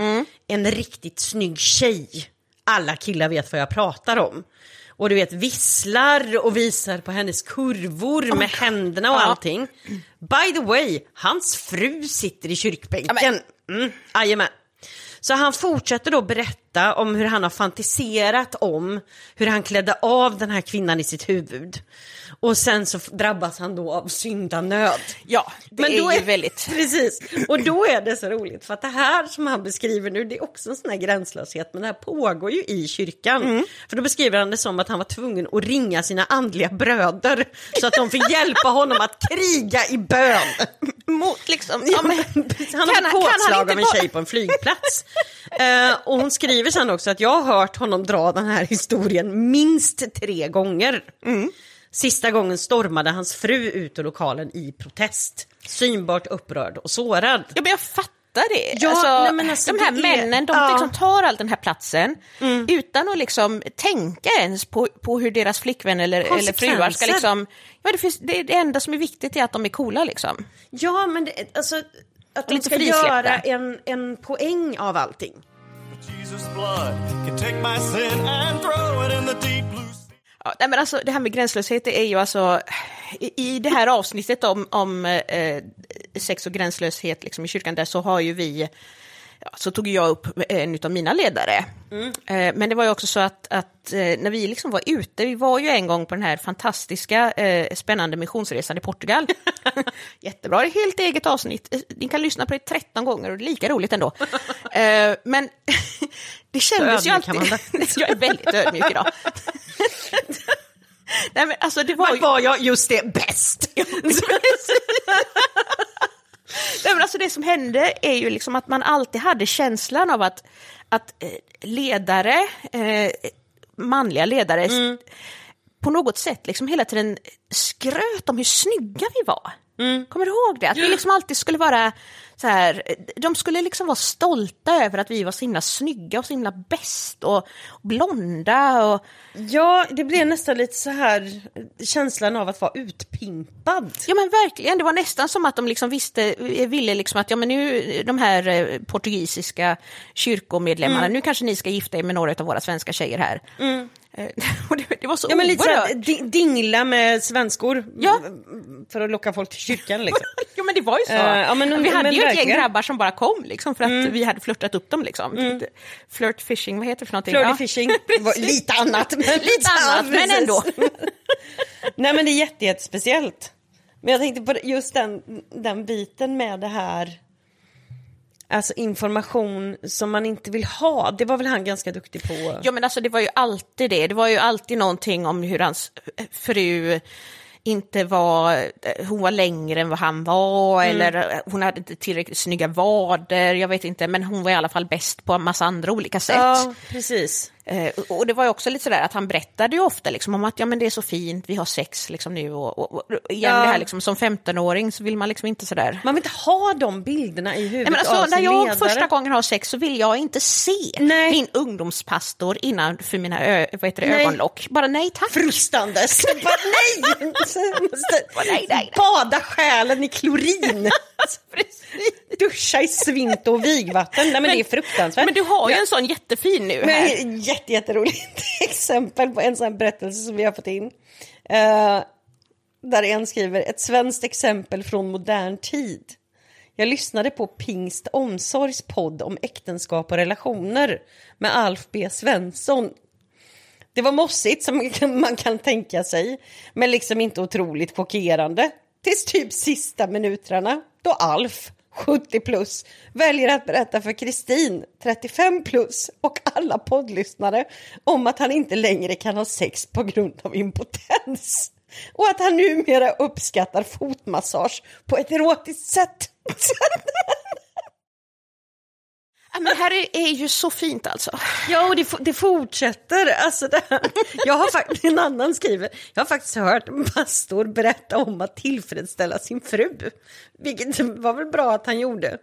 Speaker 3: en riktigt snygg tjej. Alla killar vet vad jag pratar om. Och du vet visslar och visar på hennes kurvor med händerna och
Speaker 1: Ja.
Speaker 3: allting. By the way, hans fru sitter i kyrkbänken. Mm, jajamän. Så han fortsätter då berätta om hur han har fantiserat om hur han klädde av den här kvinnan i sitt huvud. Och sen så drabbas han då av syndanöd.
Speaker 1: Ja, det är
Speaker 3: då
Speaker 1: ju väldigt...
Speaker 3: Precis, och då är det så roligt för att det här som han beskriver nu det är också en sån här gränslöshet men det här pågår ju i kyrkan.
Speaker 1: Mm.
Speaker 3: För då beskriver han det som att han var tvungen att ringa sina andliga bröder så att de fick hjälpa honom att kriga i bön.
Speaker 1: Mot liksom...
Speaker 3: Ja,
Speaker 1: men,
Speaker 3: han har
Speaker 1: han-
Speaker 3: fått
Speaker 1: kan han
Speaker 3: påslag
Speaker 1: inte
Speaker 3: av en
Speaker 1: bara-
Speaker 3: tjej på en flygplats. Eh, och hon skriver sen också att jag har hört honom dra den här historien minst tre gånger.
Speaker 1: Mm.
Speaker 3: Sista gången stormade hans fru ut ur lokalen i protest. Synbart upprörd och sårad.
Speaker 1: Ja, men jag fattar det.
Speaker 3: Ja,
Speaker 1: alltså,
Speaker 3: nej, men alltså,
Speaker 1: de här
Speaker 3: det är-
Speaker 1: männen, de
Speaker 3: ja.
Speaker 1: liksom tar all den här platsen utan att liksom tänka ens på, på hur deras flickvän eller, eller fruar ska liksom... Ja, det, finns, det, det enda som är viktigt är att de är coola liksom.
Speaker 3: Ja, men det, alltså, att de
Speaker 1: lite
Speaker 3: ska
Speaker 1: frisläppta.
Speaker 3: göra en, en poäng av allting.
Speaker 4: Jesus' blood can take my sin and throw it in the deep blue sea.
Speaker 1: Ja, nej, men alltså, det här med gränslöshet det är ju alltså... I, i det här avsnittet om, om eh, sex och gränslöshet liksom, i kyrkan där så har ju vi ja, så tog jag upp en av mina ledare. Eh, Men det var ju också så att, att eh, när vi liksom var ute, vi var ju en gång på den här fantastiska eh, spännande missionsresan i Portugal. Jättebra, det är helt eget avsnitt. Eh, Ni kan lyssna på det 13 gånger och det är lika roligt ändå. Eh, Men det kändes ju alltid... Jag är väldigt ödmjuk idag. Nej, men alltså det var ju...
Speaker 3: var jag just det bäst?
Speaker 1: Nej, men alltså det som hände är ju liksom att man alltid hade känslan av att, att eh, ledare, eh, manliga ledare, s- på något sätt liksom hela tiden skröt om hur snygga vi var. Kommer du ihåg det? Att vi liksom alltid skulle vara så här, de skulle liksom vara stolta över att vi var så himla snygga och så himla bäst och blonda och
Speaker 3: Ja, det blev nästan lite så här känslan av att vara utpimpad.
Speaker 1: Ja men verkligen, det var nästan som att de liksom visste, ville liksom att ja men nu de här eh, portugisiska kyrkomedlemmarna, nu kanske ni ska gifta er med några av våra svenska tjejer här. Eh, och det, det var så
Speaker 3: Ja, men lite så här,
Speaker 1: oerhört.
Speaker 3: di- dingla med svenskor
Speaker 1: Ja.
Speaker 3: för att locka folk till kyrkan. Liksom.
Speaker 1: Jo men det var ju så.
Speaker 3: Eh, ja, men-
Speaker 1: vi hade ju ett gäng
Speaker 3: verkligen.
Speaker 1: grabbar som bara kom liksom för att vi hade flörtat upp dem liksom. Flirt fishing, vad heter det för någonting?
Speaker 3: Flirty
Speaker 1: Ja.
Speaker 3: fishing, lite annat. Men
Speaker 1: Lite annat, men ändå.
Speaker 3: Nej men det är jätte, jättespeciellt. Men jag tänkte på just den, den biten med det här, alltså information som man inte vill ha. Det var väl han ganska duktig på.
Speaker 1: Ja men alltså det var ju alltid det, det var ju alltid någonting om hur hans fru inte var, hon var längre än vad han var eller hon hade inte tillräckligt snygga vader, jag vet inte, men hon var i alla fall bäst på en massa andra olika sätt.
Speaker 3: Ja, precis.
Speaker 1: Eh, och- det var ju också lite sådär att han berättade ju ofta liksom om att ja men det är så fint, vi har sex liksom nu och, och, och igen
Speaker 3: Ja.
Speaker 1: det här liksom som 15-åring så vill man liksom inte sådär
Speaker 3: Man vill inte ha de bilderna i huvudet
Speaker 1: Nej, men alltså,
Speaker 3: av
Speaker 1: när
Speaker 3: sin
Speaker 1: jag
Speaker 3: ledare.
Speaker 1: första gången har sex så vill jag inte se
Speaker 3: Nej.
Speaker 1: min ungdomspastor innanför mina ö, vad heter det,
Speaker 3: Nej.
Speaker 1: ögonlock. Bara nej tack.
Speaker 3: frustandes. Bara, nej!
Speaker 1: Bara, nej, nej.
Speaker 3: Bada själen i klorin. Duscha i svint och vigvatten. Nej men, det är fruktansvärt.
Speaker 1: Men du har ju en sån jättefin nu här.
Speaker 3: Men jätte, jätteroligt exempel på en sån berättelse som vi har fått in. Uh, där en skriver ett svenskt exempel från modern tid. Jag lyssnade på Pingst Omsorgs podd om äktenskap och relationer med Alf B Svensson. Det var mossigt som man kan, man kan tänka sig, men liksom inte otroligt chockerande. Tills typ sista minuterna då Alf, 70 plus, väljer att berätta för Kristin, 35 plus, och alla poddlyssnare om att han inte längre kan ha sex på grund av impotens. Och att han numera uppskattar fotmassage på ett erotiskt sätt.
Speaker 1: Men det här är, är ju så fint alltså.
Speaker 3: Ja, och det, det fortsätter. Alltså det. Jag har faktiskt, en annan skriver, jag har faktiskt hört en pastor berätta om att tillfredsställa sin fru. Vilket var väl bra att han gjorde.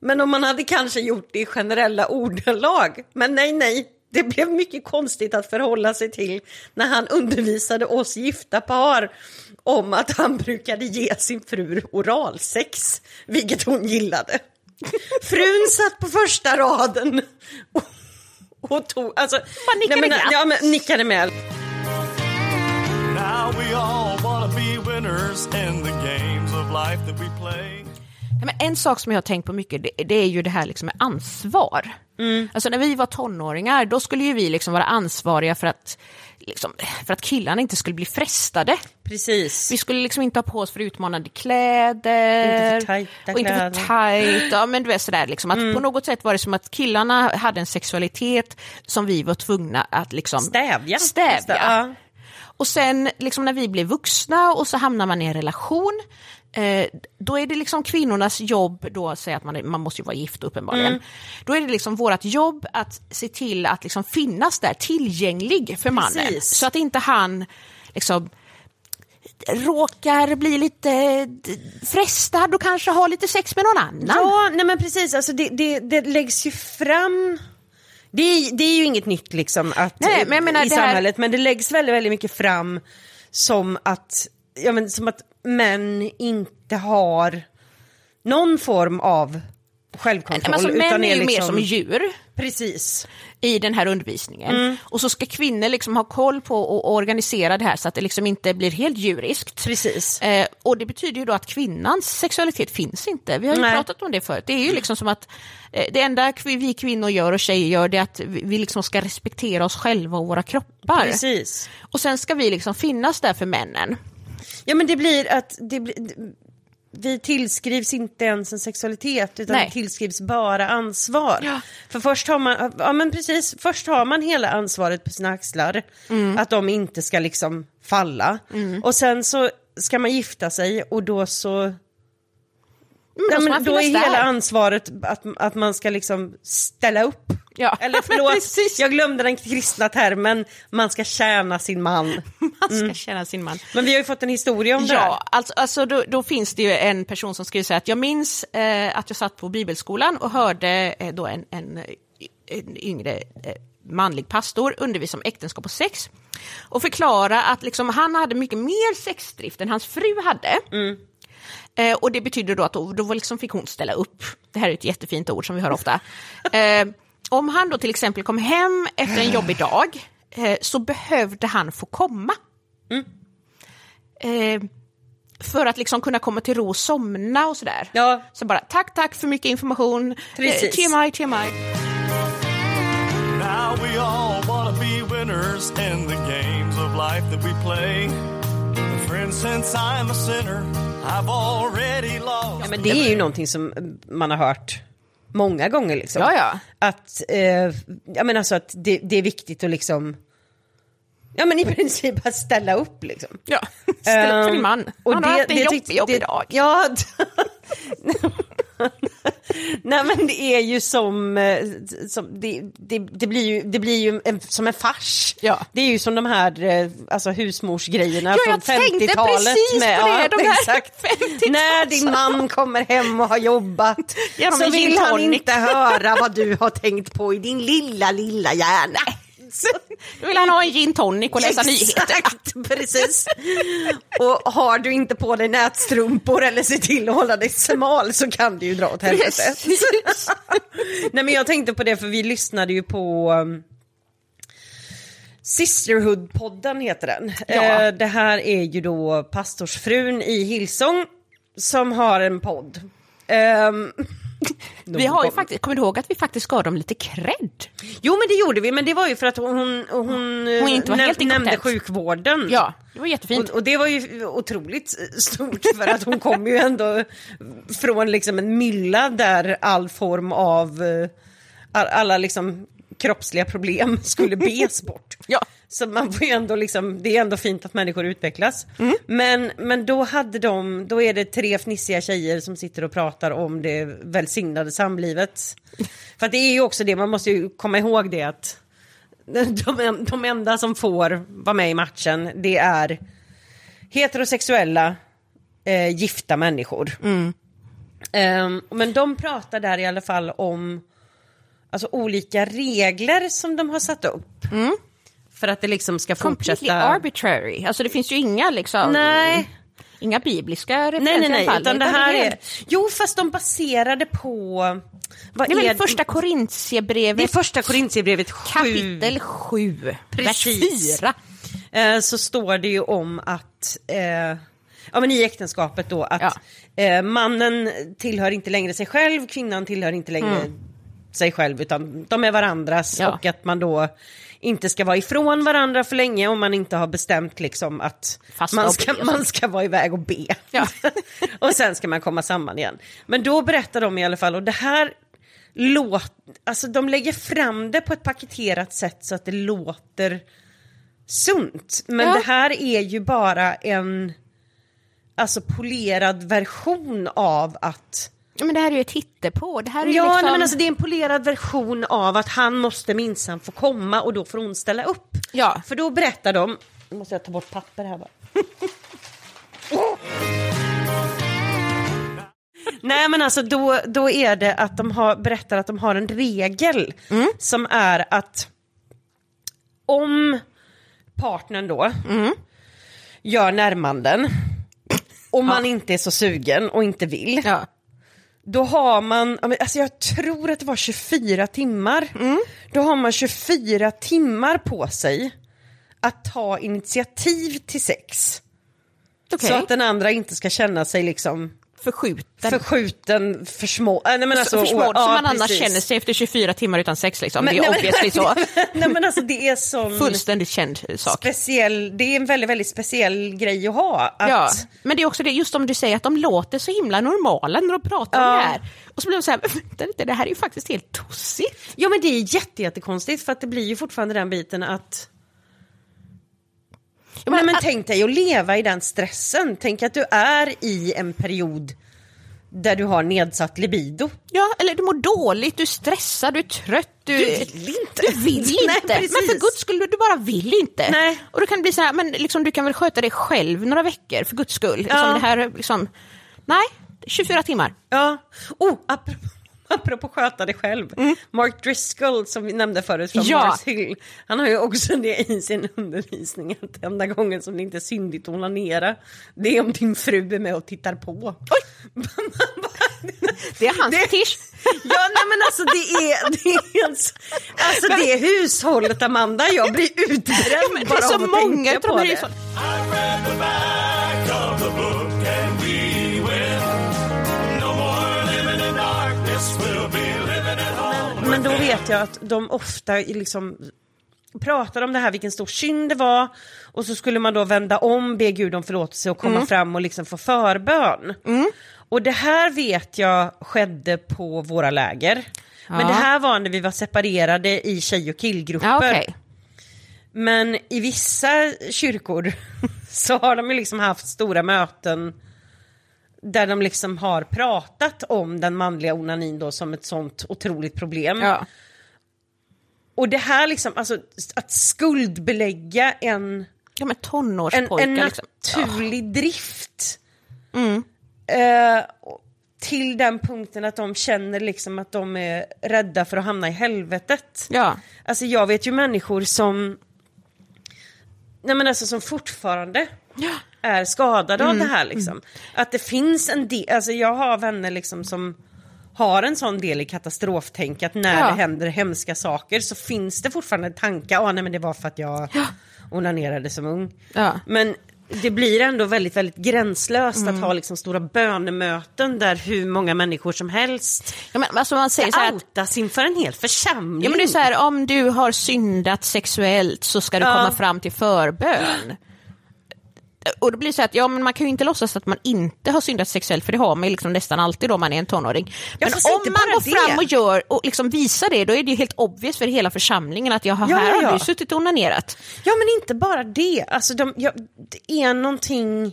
Speaker 3: Men om man hade kanske gjort det i generella ordalag. Men nej, nej. Det blev mycket konstigt att förhålla sig till när han undervisade oss gifta par om att han brukade ge sin fru oralsex, vilket hon gillade. Frun satt på första raden och, och tog... Alltså,
Speaker 1: nickade
Speaker 3: nej, men,
Speaker 1: glatt.
Speaker 3: ja, men, nickade med.
Speaker 4: Now we all wanna be winners in the games of life that we play.
Speaker 1: Ja, men en sak som jag har tänkt på mycket, det, det är ju det här liksom med ansvar. Alltså när vi var tonåringar, då skulle ju vi liksom vara ansvariga för att, liksom, för att killarna inte skulle bli frestade.
Speaker 3: Precis.
Speaker 1: Vi skulle liksom inte ha på oss för utmanande kläder.
Speaker 3: Inte för tajta
Speaker 1: och inte för
Speaker 3: kläder.
Speaker 1: tajt. Ja, men du vet sådär liksom. Att På något sätt var det som att killarna hade en sexualitet som vi var tvungna att liksom
Speaker 3: Stävja.
Speaker 1: stävja. Och sen liksom när vi blev vuxna och så hamnar man i en relation, eh, då är det liksom kvinnornas jobb, då säger att man, är- man måste ju vara gift uppenbarligen,
Speaker 3: Mm.
Speaker 1: då är det liksom vårt jobb att se till att liksom finnas där tillgänglig för mannen.
Speaker 3: Precis.
Speaker 1: Så att inte han liksom råkar bli lite frestad och kanske ha lite sex med någon annan.
Speaker 3: Ja, nej men precis. Alltså det, det, det läggs ju fram... Det är, det är ju inget nytt liksom att,
Speaker 1: Nej, men menar,
Speaker 3: i
Speaker 1: här-
Speaker 3: samhället, men det läggs väldigt, väldigt mycket fram som att, ja, men, som att män inte har någon form av självkontroll.
Speaker 1: Men alltså, män
Speaker 3: utan
Speaker 1: är ju mer
Speaker 3: liksom-
Speaker 1: som djur
Speaker 3: Precis.
Speaker 1: i den här undervisningen.
Speaker 3: Mm.
Speaker 1: Och så ska kvinnor liksom ha koll på och organisera det här så att det liksom inte blir helt djuriskt.
Speaker 3: Precis.
Speaker 1: Eh, och det betyder ju då att kvinnans sexualitet finns inte. Vi har ju
Speaker 3: Nej.
Speaker 1: pratat om det förut. Det är ju liksom som att eh, det enda vi kvinnor gör och tjejer gör det är att vi vi liksom ska respektera oss själva och våra kroppar.
Speaker 3: Precis.
Speaker 1: Och sen ska vi liksom finnas där för männen.
Speaker 3: Ja men det blir att det blir, vi tillskrivs inte ens en sexualitet utan
Speaker 1: Nej.
Speaker 3: det tillskrivs bara ansvar.
Speaker 1: Ja.
Speaker 3: För först har man, ja men precis, först har man hela ansvaret på sina axlar.
Speaker 1: Mm.
Speaker 3: Att de inte ska liksom falla. Och sen så ska man gifta sig och då så
Speaker 1: Mm,
Speaker 3: Ja, men då är
Speaker 1: finnas
Speaker 3: hela
Speaker 1: där.
Speaker 3: ansvaret att, att man ska liksom ställa upp.
Speaker 1: Ja.
Speaker 3: Eller förlåt, jag glömde den kristna termen, man ska tjäna sin man.
Speaker 1: Man ska känna sin man.
Speaker 3: Men vi har ju fått en historia om det här.
Speaker 1: Ja, alltså, alltså då, då finns det ju en person som skriver så här att jag minns eh, att jag satt på bibelskolan och hörde eh, då en, en, en yngre eh, manlig pastor undervisa om äktenskap och sex och förklara att liksom, han hade mycket mer sexdrift än hans fru hade. Eh, och det betyder då att då, liksom fick hon ställa upp. Det här är ett jättefint ord som vi hör ofta. Eh, om han då till exempel kom hem efter en jobbig dag eh, så behövde han få komma. Eh, för att liksom kunna komma till ro och somna och sådär.
Speaker 3: Ja.
Speaker 1: Så bara tack, tack för mycket information.
Speaker 3: Precis.
Speaker 1: Eh, TMI, TMI.
Speaker 4: Now we all wanna be winners in the games of life that we play. And friends, since I'm a sinner, I've already lost.
Speaker 3: Ja, men det är ju någonting som man har hört många gånger. Liksom.
Speaker 1: Ja, ja.
Speaker 3: Att, eh, ja, men alltså att det, det är viktigt att liksom, ja men i princip att ställa upp liksom.
Speaker 1: Ja, ställ upp för din
Speaker 3: Ehm,
Speaker 1: man. Han har haft en jobbig,
Speaker 3: tyckte-
Speaker 1: jobbig
Speaker 3: det-
Speaker 1: dag.
Speaker 3: Ja. Nej men det är ju som, eh, som det, det, det blir ju, det blir ju en, som en fars.
Speaker 1: Ja.
Speaker 3: Det är ju som de här eh, alltså, husmorsgrejerna
Speaker 1: Ja,
Speaker 3: från
Speaker 1: jag tänkte
Speaker 3: 50-talet.
Speaker 1: precis på det, de
Speaker 3: exakt.
Speaker 1: 50-tals-
Speaker 3: När din man kommer hem och har jobbat så vill han inte höra vad du har tänkt på i din lilla, lilla hjärna.
Speaker 1: Då vill han ha en gin tonic och läsa nyheter.
Speaker 3: Exakt, precis. Och har du inte på dig nätstrumpor eller ser till att hålla dig smal så kan du ju dra åt helvete. Nej men jag tänkte på det för vi lyssnade ju på um, Sisterhood-podden heter den.
Speaker 1: Ja.
Speaker 3: Eh, det här är ju då pastorsfrun i Hillsong som har en podd. Ehm,
Speaker 1: Vi har ju faktiskt, kommer du ihåg att vi faktiskt gav dem lite cred?
Speaker 3: Jo men det gjorde vi, men det var ju för att hon, hon, hon,
Speaker 1: Hon inte var
Speaker 3: näm-
Speaker 1: helt
Speaker 3: nämnde sjukvården.
Speaker 1: Ja, det var jättefint.
Speaker 3: Och, och det var ju otroligt stort för att hon kom ju ändå från liksom en mylla där all form av eh, all- alla liksom kroppsliga problem skulle bes bort.
Speaker 1: Ja.
Speaker 3: Så man får ändå liksom, det är ändå fint att människor utvecklas.
Speaker 1: Mm.
Speaker 3: Men, men då hade de, då är det tre fnissiga tjejer som sitter och pratar om det välsignade samlivet. För det är ju också det, man måste ju komma ihåg det att de, de enda som får vara med i matchen, det är heterosexuella eh, gifta människor. Ehm, men de pratar där i alla fall om alltså, olika regler som de har satt upp. För att det liksom ska
Speaker 1: Completely
Speaker 3: fortsätta...
Speaker 1: arbitrary. Alltså det finns ju inga liksom...
Speaker 3: Nej.
Speaker 1: Inga bibliska referenser
Speaker 3: Nej, nej, nej, utan det här är... Jo, fast de baserade på... Vad
Speaker 1: Det är
Speaker 3: är
Speaker 1: väl första Korintierbrevet
Speaker 3: Det är första Korintierbrevet 7.
Speaker 1: kapitel 7,
Speaker 3: Precis.
Speaker 1: vers 4.
Speaker 3: eh, så står det ju om att, eh, ja men i äktenskapet då, att
Speaker 1: Ja.
Speaker 3: eh, mannen tillhör inte längre sig själv, kvinnan tillhör inte längre sig själv, utan de är varandras.
Speaker 1: Ja.
Speaker 3: och att man då inte ska vara ifrån varandra för länge om man inte har bestämt liksom att man ska, man ska vara iväg och be.
Speaker 1: Ja.
Speaker 3: och sen ska man komma samman igen. Men då berättar de i alla fall, och det här låt, alltså de lägger fram det på ett paketerat sätt så att det låter sunt. Men
Speaker 1: Ja.
Speaker 3: det här är ju bara en alltså polerad version av att
Speaker 1: Men det här är ju ett hittepå. Det här är
Speaker 3: Ja,
Speaker 1: liksom...
Speaker 3: nej, men alltså det är en polerad version av att han måste minsann få komma och då får hon ställa upp.
Speaker 1: Ja.
Speaker 3: För då berättar de, nu måste jag ta bort papper här bara. Nej men alltså då, då är det att de har, berättar att de har en regel som är att om partnern då gör närmanden och man inte är så sugen och inte vill,
Speaker 1: Ja.
Speaker 3: Då har man, alltså jag tror att det var 24 timmar. Då har man 24 timmar på sig att ta initiativ till sex.
Speaker 1: Okej.
Speaker 3: Så att den andra inte ska känna sig liksom
Speaker 1: Förskjuten.
Speaker 3: förskjuten, för små. Äh, nej, men alltså,
Speaker 1: för små,
Speaker 3: ja,
Speaker 1: som man annars
Speaker 3: precis.
Speaker 1: känner sig efter 24 timmar utan sex. Liksom.
Speaker 3: Men-
Speaker 1: det är
Speaker 3: nej,
Speaker 1: obviously så.
Speaker 3: nej men alltså det är sån
Speaker 1: Fullständigt känd sak.
Speaker 3: speciell, det är en väldigt, väldigt speciell grej att ha. Att,
Speaker 1: Ja, men det är också det, just som du säger, att de låter så himla normala när de pratar om
Speaker 3: Ja.
Speaker 1: det här. Och så blir de så här, "Men vänta lite, det här är ju faktiskt helt tossigt.
Speaker 3: Ja men det är jätte, jättekonstigt för att det blir ju fortfarande den biten att
Speaker 1: Ja,
Speaker 3: Nej, men
Speaker 1: att-
Speaker 3: tänk dig att leva i den stressen. Tänk att du är i en period där du har nedsatt libido.
Speaker 1: Ja, eller du mår dåligt, du är stressad, du är trött. Du,
Speaker 3: Du vill inte.
Speaker 1: Du vill
Speaker 3: Nej,
Speaker 1: inte. men
Speaker 3: precis.
Speaker 1: för guds skull, du bara vill inte.
Speaker 3: Nej.
Speaker 1: Och då kan det bli så här, men liksom, du kan väl sköta dig själv några veckor, för guds skull. Liksom,
Speaker 3: Ja.
Speaker 1: det här, liksom, nej, 24 timmar.
Speaker 3: Ja. Oh, apropå, apropå sköta dig själv. Mark Driscoll som vi nämnde förut från
Speaker 1: Ja.
Speaker 3: Mars Hill. Han har ju också det i sin undervisning att enda gången som det inte är syndigt att onanera det är om din fru är med och tittar på. Oj!
Speaker 1: Det är hans
Speaker 3: Det-
Speaker 1: fetisch.
Speaker 3: Ja, nej men alltså det är, det är, en s- alltså det är hushållet Amanda, jag blir utbränd
Speaker 1: det
Speaker 3: bara
Speaker 1: är så
Speaker 3: av att
Speaker 1: många
Speaker 3: tänka
Speaker 1: av
Speaker 3: på
Speaker 1: de
Speaker 3: det.
Speaker 1: är så-
Speaker 4: I read the back
Speaker 3: Men då vet jag att de ofta liksom pratade om det här, vilken stor synd det var. Och så skulle man då vända om, be Gud om förlåtelse och komma
Speaker 1: Mm.
Speaker 3: fram och liksom få förbön. Och det här vet jag skedde på våra läger. Men
Speaker 1: Ja.
Speaker 3: det här var när vi var separerade i tjej och killgrupper.
Speaker 1: Ja, okej.
Speaker 3: Men i vissa kyrkor så har de ju liksom haft stora möten där de liksom har pratat om den manliga onanin då som ett sånt otroligt problem.
Speaker 1: Ja.
Speaker 3: Och det här liksom, alltså att skuldbelägga en,
Speaker 1: ja,
Speaker 3: en, en
Speaker 1: liksom.
Speaker 3: naturlig drift
Speaker 1: Mm.
Speaker 3: eh, till den punkten att de känner liksom att de är rädda för att hamna i helvetet.
Speaker 1: Ja.
Speaker 3: Alltså jag vet ju människor som, nej men alltså som fortfarande är skadade
Speaker 1: Mm.
Speaker 3: av det här liksom. Att det finns en del, alltså jag har vänner liksom som har en sån del i katastroftänk att när
Speaker 1: Ja.
Speaker 3: det händer hemska saker så finns det fortfarande tanke, ah, nej men det var för att jag onanerade som ung.
Speaker 1: Ja.
Speaker 3: Men det blir ändå väldigt, väldigt gränslöst
Speaker 1: Mm.
Speaker 3: att ha liksom stora bönemöten där hur många människor som helst
Speaker 1: Ja, men, alltså man säger så här att
Speaker 3: inför en hel församling.
Speaker 1: Ja men det är så här, om du har syndat sexuellt så ska du
Speaker 3: Ja.
Speaker 1: komma fram till förbön. Och då blir det så att ja, men man kan ju inte låtsas att man inte har syndat sexuellt för det har man ju liksom nästan alltid då man är en tonåring. Men om man går
Speaker 3: det.
Speaker 1: fram och gör och liksom visar det då är det ju helt obvious för hela församlingen att jag har,
Speaker 3: Ja,
Speaker 1: här
Speaker 3: ja,
Speaker 1: har
Speaker 3: ja.
Speaker 1: du suttit och onanerat.
Speaker 3: Ja men inte bara det, alltså de, ja, det är någonting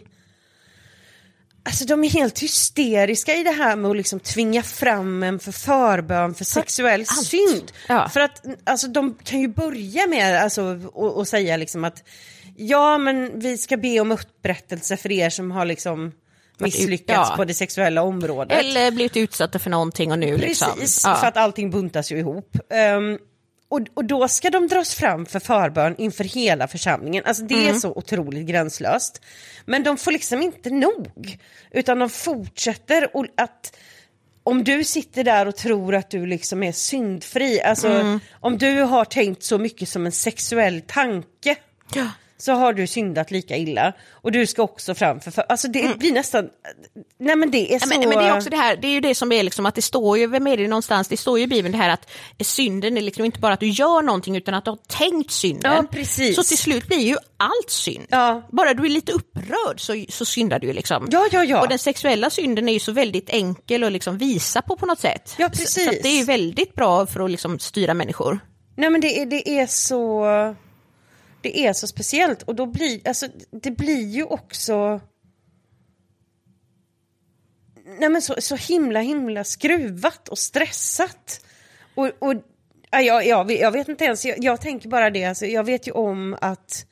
Speaker 3: Alltså de är helt hysteriska i det här med att liksom tvinga fram en för förbön för sexuell
Speaker 1: allt.
Speaker 3: synd.
Speaker 1: Ja.
Speaker 3: För att alltså, de kan ju börja med alltså, och, och säga liksom att ja men vi ska be om upprättelse för er som har liksom misslyckats
Speaker 1: ja.
Speaker 3: på det sexuella området.
Speaker 1: Eller blivit utsatta för någonting och nu liksom.
Speaker 3: Precis,
Speaker 1: Ja.
Speaker 3: för att allting buntas ju ihop. Ehm, och, och då ska de dras fram för förbön inför hela församlingen. Alltså det
Speaker 1: Mm.
Speaker 3: är så otroligt gränslöst. Men de får liksom inte nog. Utan de fortsätter och att om du sitter där och tror att du liksom är syndfri, alltså
Speaker 1: Mm.
Speaker 3: om du har tänkt så mycket som en sexuell tanke
Speaker 1: Ja.
Speaker 3: Så har du syndat lika illa. Och du ska också fram för, alltså det blir nästan, nej men det är så...
Speaker 1: Mm. Men, men det är också det här, det är ju det som är liksom att det står ju, vem är det någonstans, det står ju i Bibeln det här att synden är liksom inte bara att du gör någonting utan att du har tänkt synden.
Speaker 3: Ja, precis.
Speaker 1: Så till slut blir ju allt synd.
Speaker 3: Ja.
Speaker 1: Bara du är lite upprörd så, så syndar du ju liksom.
Speaker 3: Ja, ja, ja.
Speaker 1: Och den sexuella synden är ju så väldigt enkel att liksom visa på på något sätt.
Speaker 3: Ja,
Speaker 1: Så,
Speaker 3: precis.
Speaker 1: så att det är ju väldigt bra för att liksom styra människor.
Speaker 3: Nej men det är, det är så Det är så speciellt. Och då blir, alltså det blir ju också Nej men så, så himla himla skruvat och stressat. Och, och ja, jag, jag, vet- jag vet inte ens, jag, jag tänker bara det, alltså, jag vet ju om att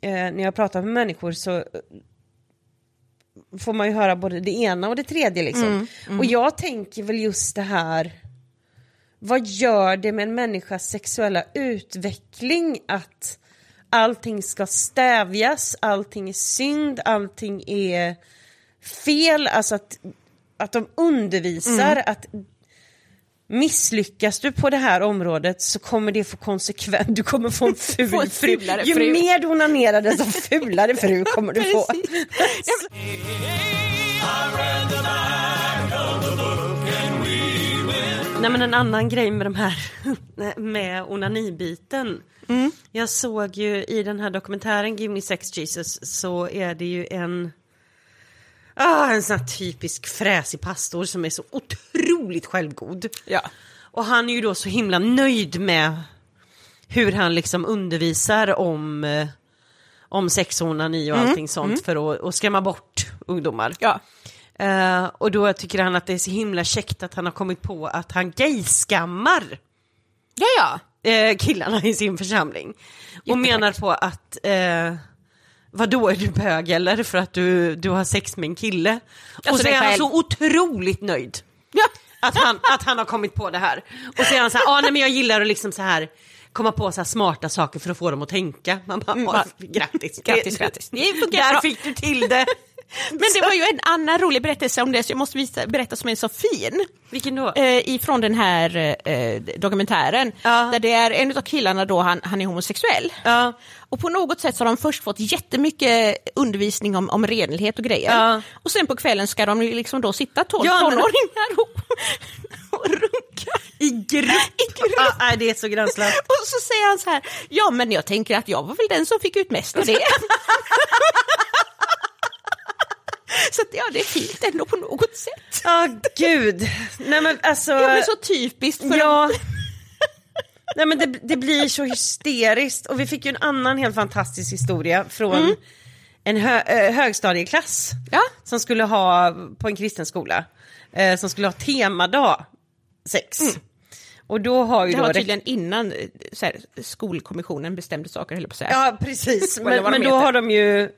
Speaker 3: eh, när jag pratar med människor så eh, får man ju höra både det ena och det tredje liksom. Och jag tänker väl just det här vad gör det med en människas sexuella utveckling att allting ska stävjas, allting är synd, allting är fel, alltså att att de undervisar
Speaker 1: Mm.
Speaker 3: att misslyckas du på det här området så kommer det få konsekvens. Du kommer få en ful
Speaker 1: Få en
Speaker 3: fru. Ju
Speaker 1: fru.
Speaker 3: mer du onanerar desto fulare fru kommer du få. Nej men en annan grej med de här med onanibiten.
Speaker 1: Mm.
Speaker 3: Jag såg ju i den här dokumentären Give Me Sex Jesus så är det ju en ah, en sån här typisk fräsig pastor som är så otroligt självgod.
Speaker 1: Ja.
Speaker 3: Och han är ju då så himla nöjd med hur han liksom undervisar om, eh, om sex och onani och allting sånt för att, att skrämma bort ungdomar.
Speaker 1: Ja.
Speaker 3: Eh, och då tycker han att det är så himla käckt att han har kommit på att han gayskammar
Speaker 1: Ja, ja.
Speaker 3: eh, killarna i sin församling. Och menar på att eh, vadå är du bög eller för att du, du har sex med en kille? och
Speaker 1: Alltså,
Speaker 3: så
Speaker 1: det
Speaker 3: är han så otroligt nöjd.
Speaker 1: Ja.
Speaker 3: Att han, att han har kommit på det här. Och så är han så här, ah, nej men jag gillar att liksom så här komma på så här smarta saker för att få dem att tänka. Man bara,
Speaker 1: Mm,
Speaker 3: ah,
Speaker 1: va-
Speaker 3: grattis.
Speaker 1: Grattis, grattis. Det funkar
Speaker 3: Där
Speaker 1: bra.
Speaker 3: fick du till det.
Speaker 1: Men det var ju en annan rolig berättelse om det, så jag måste visa, berätta som är så fin.
Speaker 3: Vilken då?
Speaker 1: Eh, ifrån den här eh, dokumentären.
Speaker 3: Ja.
Speaker 1: Där det är en av killarna då, han, han är homosexuell.
Speaker 3: Ja.
Speaker 1: Och på något sätt så har de först fått jättemycket undervisning om, om renlighet och grejer.
Speaker 3: Ja.
Speaker 1: Och sen på kvällen ska de liksom då sitta tolv
Speaker 3: Ja, men-
Speaker 1: tonåringar och, och runka.
Speaker 3: I grupp.
Speaker 1: I grupp.
Speaker 3: Ah, nej, det är så gränslöst.
Speaker 1: Och så säger han så här, ja men jag tänker att jag var väl den som fick ut mest av det. så att, ja, det är fint ändå på något sätt.
Speaker 3: Ja, gud. Nej men alltså.
Speaker 1: Ja, men så typiskt för
Speaker 3: Ja.
Speaker 1: en-
Speaker 3: Nej men det, det blir så hysteriskt och vi fick ju en annan helt fantastisk historia från en hö, högstadieklass
Speaker 1: Ja.
Speaker 3: som skulle ha på en kristen skola eh, som skulle ha temadag sex. Och då har ju
Speaker 1: Det
Speaker 3: då
Speaker 1: var tydligen innan eh, här, skolkommissionen bestämde saker, höll på att säga.
Speaker 3: Ja precis, men, men då har de ju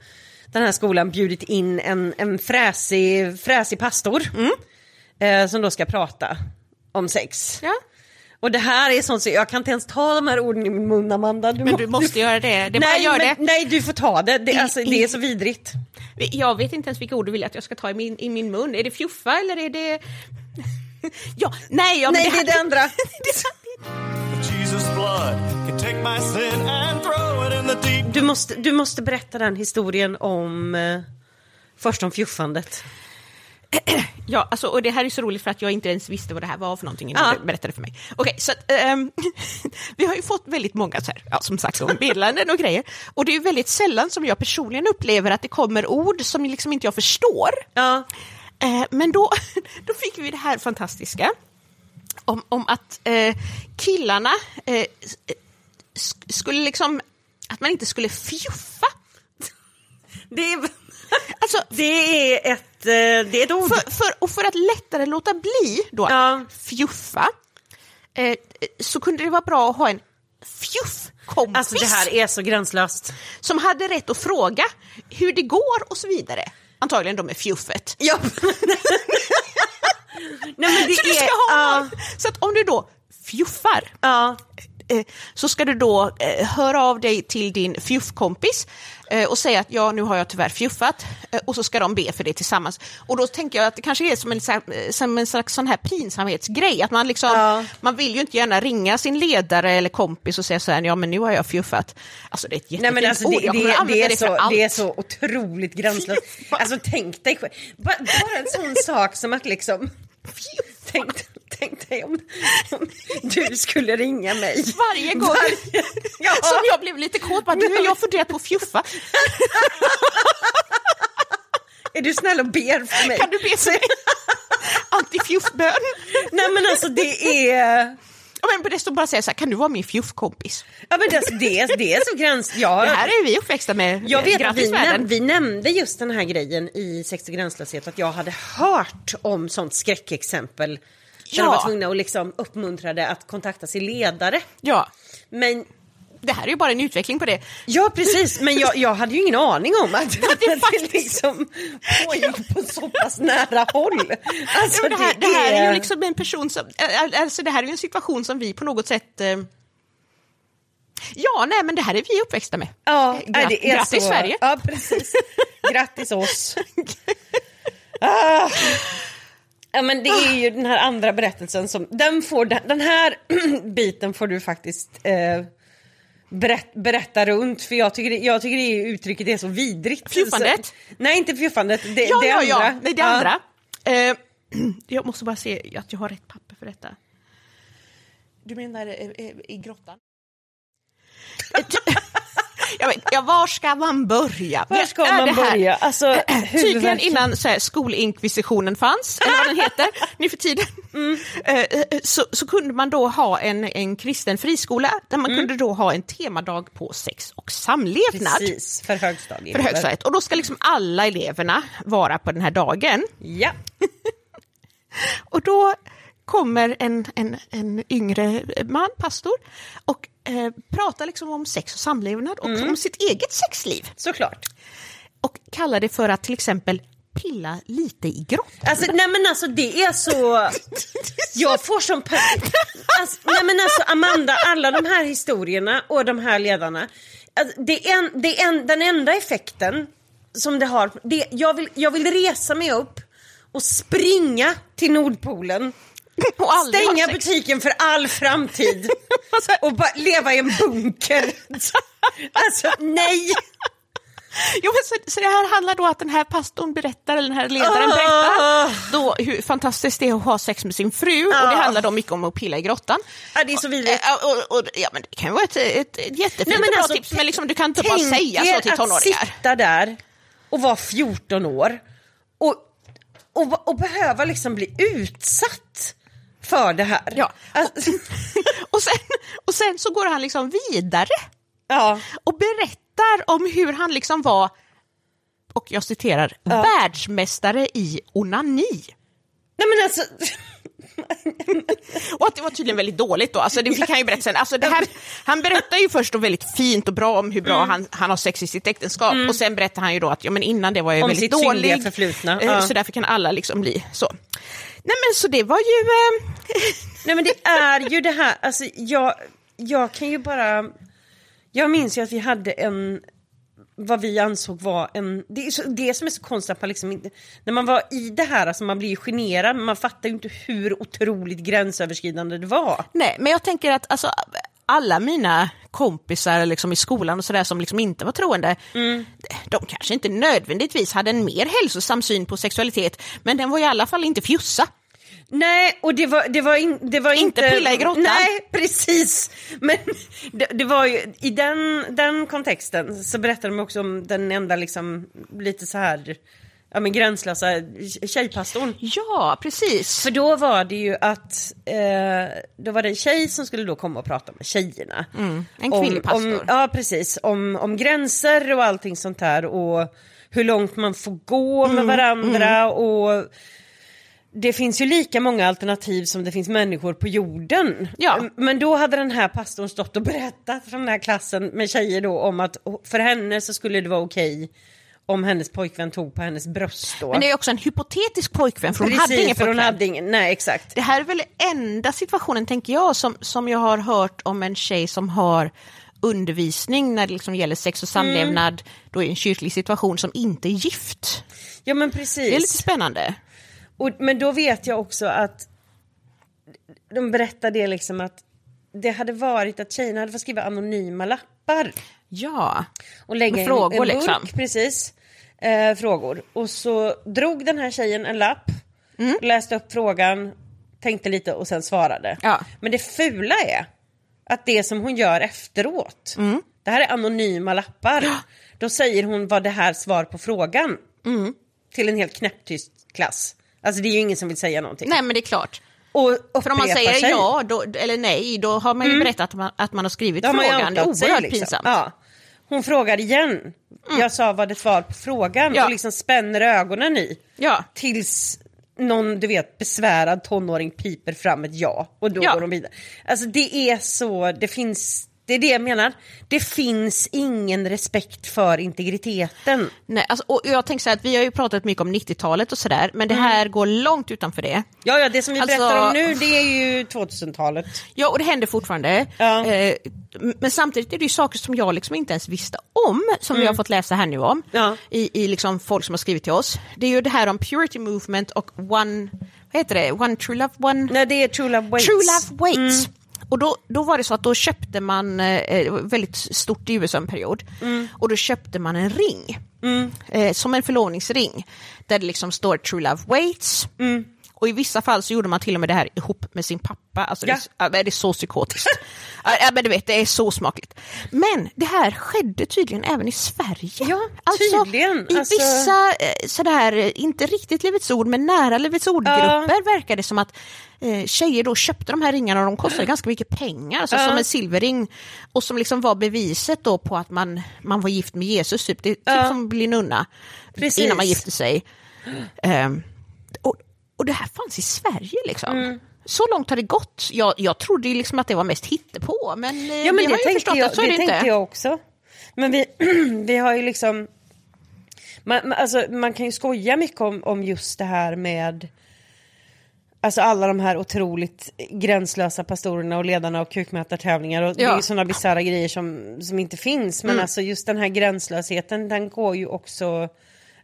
Speaker 3: den här skolan bjudit in en, en fräsig, fräsig pastor eh, som då ska prata om sex.
Speaker 1: Ja.
Speaker 3: Och det här är sånt så jag kan inte ens ta de här orden i min mun Amanda. Du
Speaker 1: Men
Speaker 3: må-
Speaker 1: du måste göra det, det
Speaker 3: nej,
Speaker 1: gör
Speaker 3: men,
Speaker 1: det.
Speaker 3: nej du får ta det, det, alltså, det är så vidrigt.
Speaker 1: Jag vet inte ens vilka ord du vill att jag ska ta i min, i min mun. Är det fjuffa eller är det... ja, nej, ja,
Speaker 3: Nej det är det andra. Du måste, du måste berätta den historien om eh, först om fjuffandet.
Speaker 1: Ja, alltså, och det här är så roligt för att jag inte ens visste vad det här var för någonting innan
Speaker 3: Ja.
Speaker 1: du berättade för mig. Okej, så att, ehm, vi har ju fått väldigt många så här, ja, som sagt, så meddelanden och grejer. Och det är ju väldigt sällan som jag personligen upplever att det kommer ord som liksom inte jag förstår.
Speaker 3: Ja.
Speaker 1: Eh, men då, då fick vi det här fantastiska om, om att eh, killarna eh, sk- skulle liksom, att man inte skulle fjuffa.
Speaker 3: Det är,
Speaker 1: Alltså,
Speaker 3: det är ett, eh, det är ett ord.
Speaker 1: för, för, och för att lättare låta bli då
Speaker 3: Ja.
Speaker 1: fjuffa eh, så kunde det vara bra att ha en fjuffkompis
Speaker 3: Alltså det här är så gränslöst.
Speaker 1: som hade rätt att fråga hur det går och så vidare. Antagligen då med fjuffet.
Speaker 3: Ja. Nej det
Speaker 1: så du ska
Speaker 3: är,
Speaker 1: ha någon. Så att om du då fjuffar
Speaker 3: ja.
Speaker 1: eh, så ska du då eh, höra av dig till din fjuffkompis eh, och säga att ja, nu har jag tyvärr fjuffat eh, och så ska de be för det tillsammans. Och då tänker jag att det kanske är som en, eh, som en slags sån här pinsamhetsgrej, att man liksom,
Speaker 3: Ja.
Speaker 1: man vill ju inte gärna ringa sin ledare eller kompis och säga så här, ja men nu har jag fjuffat. Alltså det är ett jättefint
Speaker 3: Nej men alltså det,
Speaker 1: ord, jag
Speaker 3: det,
Speaker 1: kommer att
Speaker 3: det,
Speaker 1: använda
Speaker 3: är
Speaker 1: det för
Speaker 3: så,
Speaker 1: allt.
Speaker 3: det är så otroligt gränslöst. Alltså tänk dig själv, bara, bara en sån sak som att liksom Tänk, tänk dig om, om du skulle ringa mig.
Speaker 1: Varje gång
Speaker 3: Varje- Ja.
Speaker 1: som jag blev lite kåt, bara, du jag har funderat på att fjuffa.
Speaker 3: Är du snäll och ber för mig?
Speaker 1: Kan du be för mig? Antifjuffbön.
Speaker 3: Nej men alltså det är...
Speaker 1: Ja, men det står bara säga så här, kan du vara min fjuffkompis?
Speaker 3: Ja men det, alltså, det, är, det är så gräns... Ja,
Speaker 1: Det här är vi uppväxta med.
Speaker 3: Jag vet att vi, näm vi nämnde just den här grejen i Sex och gränslöshet, att jag hade hört om sånt skräckexempel. Där
Speaker 1: Ja.
Speaker 3: de var tvungna och liksom uppmuntrade att kontakta sin ledare.
Speaker 1: Ja,
Speaker 3: Men
Speaker 1: det här är ju bara en utveckling på det.
Speaker 3: Ja precis, men jag, jag hade ju ingen aning om att, att det,
Speaker 1: faktiskt-
Speaker 3: liksom pågick på så pass nära håll. Alltså,
Speaker 1: Ja, det, här, det här är ju liksom en person som, alltså det här är ju en situation som vi på något sätt eh, Ja, nej men det här är vi uppväxta med.
Speaker 3: Ja,
Speaker 1: Gra-
Speaker 3: nej, det är
Speaker 1: grattis
Speaker 3: så,
Speaker 1: Sverige.
Speaker 3: Ja, precis. Grattis oss. Ja, men det är ju den här andra berättelsen som, den, får, den, den här biten får du faktiskt eh, berätt, berätta runt för jag tycker, det, jag tycker det uttrycket är så vidrigt.
Speaker 1: Fjuffandet?
Speaker 3: Så, nej, inte fjuffandet, det,
Speaker 1: Ja,
Speaker 3: det
Speaker 1: ja,
Speaker 3: andra.
Speaker 1: ja, nej, det andra. Eh, jag måste bara se att jag har rätt papper för detta. Du menar eh, eh, i grottan? jag vet, ja, var ska man börja?
Speaker 3: Var ska man börja? Alltså,
Speaker 1: Tydligen innan så här, skolinkvisitionen fanns, eller vad den heter, nu för tiden,
Speaker 3: Mm.
Speaker 1: eh, eh, så, så kunde man då ha en, en kristen friskola där man kunde då ha en temadag på sex och samlevnad.
Speaker 3: Mm. Precis, för högstadiet.
Speaker 1: För högstadiet. Och då ska liksom alla eleverna vara på den här dagen.
Speaker 3: Ja.
Speaker 1: Och då kommer en, en, en yngre man, pastor, och eh, pratar liksom om sex och samlevnad och
Speaker 3: Mm.
Speaker 1: om sitt eget sexliv.
Speaker 3: Såklart.
Speaker 1: Och kallar det för att till exempel pilla lite i grottan.
Speaker 3: Alltså, nej men alltså det är så... Jag får som... pa- Alltså, nej men alltså Amanda, alla de här historierna och de här ledarna. Alltså, det är en, det är en, den enda effekten som det har. Det, jag, vill, jag vill resa mig upp och springa till Nordpolen.
Speaker 1: Och
Speaker 3: Stänga butiken för all framtid och bara leva i en bunker. Alltså nej!
Speaker 1: Jo, men så, så det här handlar då att den här pastorn berättar, eller den här ledaren
Speaker 3: Ah.
Speaker 1: berättar då hur fantastiskt det är att ha sex med sin fru och det
Speaker 3: Ah.
Speaker 1: handlar då mycket om att pilla i grottan.
Speaker 3: Ja, det är så vidrigt.
Speaker 1: Eh, Och, och, ja, men det kan ju vara ett, ett, ett jättefint
Speaker 3: Nej, men
Speaker 1: och bra
Speaker 3: alltså,
Speaker 1: tips, men liksom, du kan inte bara säga så till
Speaker 3: att
Speaker 1: tonåringar.
Speaker 3: sitta där och vara 14 år och, och, och behöva liksom bli utsatt för det här.
Speaker 1: Ja.
Speaker 3: Alltså,
Speaker 1: och, sen, och sen så går han liksom vidare
Speaker 3: ja.
Speaker 1: och berättar om hur han liksom var, och jag citerar, världsmästare i onani.
Speaker 3: Nej men alltså,
Speaker 1: Och att det var tydligen väldigt dåligt då, alltså det fick han ju berätta sen. Alltså det här, han berättar ju först då väldigt fint och bra om hur bra
Speaker 3: Mm.
Speaker 1: han, han har sex i sitt äktenskap och sen berättar han ju då att ja, men innan det var jag
Speaker 3: Om
Speaker 1: väldigt
Speaker 3: sitt
Speaker 1: dålig.
Speaker 3: förflutna,
Speaker 1: eh,
Speaker 3: ja.
Speaker 1: Så därför kan alla liksom bli så. Nej men så det var ju... Eh,
Speaker 3: nej men det är ju det här, alltså jag, jag kan ju bara, jag minns ju att vi hade en vad vi ansåg var en... Det är så, det som är så konstigt att man liksom inte... När man var i det här, alltså man blir ju generad, men man fattar ju inte hur otroligt gränsöverskridande det var.
Speaker 1: nej, men jag tänker att alltså, alla mina kompisar liksom i skolan och sådär som liksom inte var troende,
Speaker 3: Mm.
Speaker 1: de kanske inte nödvändigtvis hade en mer hälsosam syn på sexualitet, men den var i alla fall inte fjussa.
Speaker 3: Nej, och det var, det var, in, det var
Speaker 1: Inte
Speaker 3: inte...
Speaker 1: pilla i grottan.
Speaker 3: Nej, precis. Men det, det var ju, i den, den kontexten så berättade de också om den enda liksom lite så här, ja men gränslösa tjejpastorn.
Speaker 1: Ja, precis.
Speaker 3: För då var det ju att, eh, då var det en tjej som skulle då komma och prata med tjejerna.
Speaker 1: Mm, en kvinnlig pastor.
Speaker 3: Om, ja, precis. Om, om gränser och allting sånt här och hur långt man får gå
Speaker 1: Mm,
Speaker 3: med varandra och det finns ju lika många alternativ som det finns människor på jorden.
Speaker 1: Ja.
Speaker 3: Men då hade den här pastorn stått och berättat för den här klassen med tjejer då om att för henne så skulle det vara okej om hennes pojkvän tog på hennes bröst då.
Speaker 1: Men det är också en hypotetisk pojkvän, för hon hade
Speaker 3: Precis,
Speaker 1: ingen
Speaker 3: för hon hade ingen, nej exakt.
Speaker 1: Det här är väl enda situationen, tänker jag, som, som jag har hört om en tjej som har undervisning när det liksom gäller sex och samlevnad, då i en kyrklig situation som inte är gift.
Speaker 3: Ja men precis.
Speaker 1: Det är lite spännande.
Speaker 3: Och, men då vet jag också att de berättade det liksom att det hade varit att tjejerna hade fått skriva anonyma lappar
Speaker 1: Ja,
Speaker 3: och lägga
Speaker 1: Med
Speaker 3: i en,
Speaker 1: frågor,
Speaker 3: en burk,
Speaker 1: liksom.
Speaker 3: precis. Eh, frågor. Och så drog den här tjejen en lapp,
Speaker 1: Mm.
Speaker 3: läste upp frågan, tänkte lite och sen svarade.
Speaker 1: Ja.
Speaker 3: Men det fula är att det som hon gör efteråt,
Speaker 1: Mm.
Speaker 3: det här är anonyma lappar. Då säger hon vad det här svar på frågan
Speaker 1: Mm.
Speaker 3: till en helt knäpptyst klass. Alltså det är ju ingen som vill säga någonting.
Speaker 1: nej men det är klart.
Speaker 3: Och
Speaker 1: För om man säger
Speaker 3: sig.
Speaker 1: ja då, eller nej, då har man ju berättat att man, att man har skrivit
Speaker 3: Då har
Speaker 1: frågan. Det är
Speaker 3: sig,
Speaker 1: oerhört
Speaker 3: liksom.
Speaker 1: pinsamt.
Speaker 3: Ja. Hon frågar igen. Jag sa vad det svar på frågan
Speaker 1: Ja.
Speaker 3: och liksom spänner ögonen i.
Speaker 1: Ja.
Speaker 3: Tills någon, du vet, besvärad tonåring piper fram ett ja och då
Speaker 1: Ja.
Speaker 3: går de vidare. Alltså det är så, det finns, det är det jag menar. Det finns ingen respekt för integriteten.
Speaker 1: Nej, alltså, och jag tänker så här att vi har ju pratat mycket om 90-talet och sådär, men det
Speaker 3: Mm.
Speaker 1: här går långt utanför det.
Speaker 3: Ja, ja, det som vi
Speaker 1: Alltså-
Speaker 3: berättar om nu det är ju 2000-talet.
Speaker 1: Ja, och det händer fortfarande.
Speaker 3: Ja.
Speaker 1: Eh, men samtidigt är det ju saker som jag liksom inte ens visste om, som vi har fått läsa här nu om,
Speaker 3: Mm. Ja.
Speaker 1: i, i liksom folk som har skrivit till oss. Det är ju det här om Purity Movement och One, vad heter det, One True Love, One...
Speaker 3: Nej, det är True Love Waits.
Speaker 1: True Love Waits. Och då, då var det så att då köpte man, eh, var väldigt stort i USA en period, och då köpte man en ring. Eh, som en förlovningsring. Där det liksom står True Love Waits. Och i vissa fall så gjorde man till och med det här ihop med sin pappa. Alltså
Speaker 3: Ja.
Speaker 1: det, är- ja, det är så psykotiskt. ja, ja, men du vet, det är så smakligt. Men det här skedde tydligen även i Sverige.
Speaker 3: Ja,
Speaker 1: alltså,
Speaker 3: tydligen.
Speaker 1: I
Speaker 3: Alltså-
Speaker 1: vissa eh, sådär, eh, inte riktigt Livets Ord, men nära Livets Ord-grupper verkar det som att eh, tjejer då köpte de här ringarna och de kostade ganska mycket pengar, alltså som en silverring. Och som liksom var beviset då på att man, man var gift med Jesus, typ, det är typ som att bli nunna
Speaker 3: Precis.
Speaker 1: innan man gifte sig. Ehm, och, det här fanns i Sverige liksom.
Speaker 3: Mm.
Speaker 1: Så långt har det gått. Jag, jag trodde liksom att det var mest hittepå, men, eh,
Speaker 3: Ja, men
Speaker 1: vi
Speaker 3: det
Speaker 1: har ju
Speaker 3: tänkte,
Speaker 1: förstått
Speaker 3: jag,
Speaker 1: att så är
Speaker 3: det
Speaker 1: det inte.
Speaker 3: tänkte jag också. Men vi, vi har ju liksom... Man, alltså, man kan ju skoja mycket om, om just det här med... Alltså alla de här otroligt gränslösa pastorerna och ledarna och kukmätartävlingar och det är
Speaker 1: Ja.
Speaker 3: ju sådana bisarra grejer som, som inte finns. Men alltså just den här gränslösheten den går ju också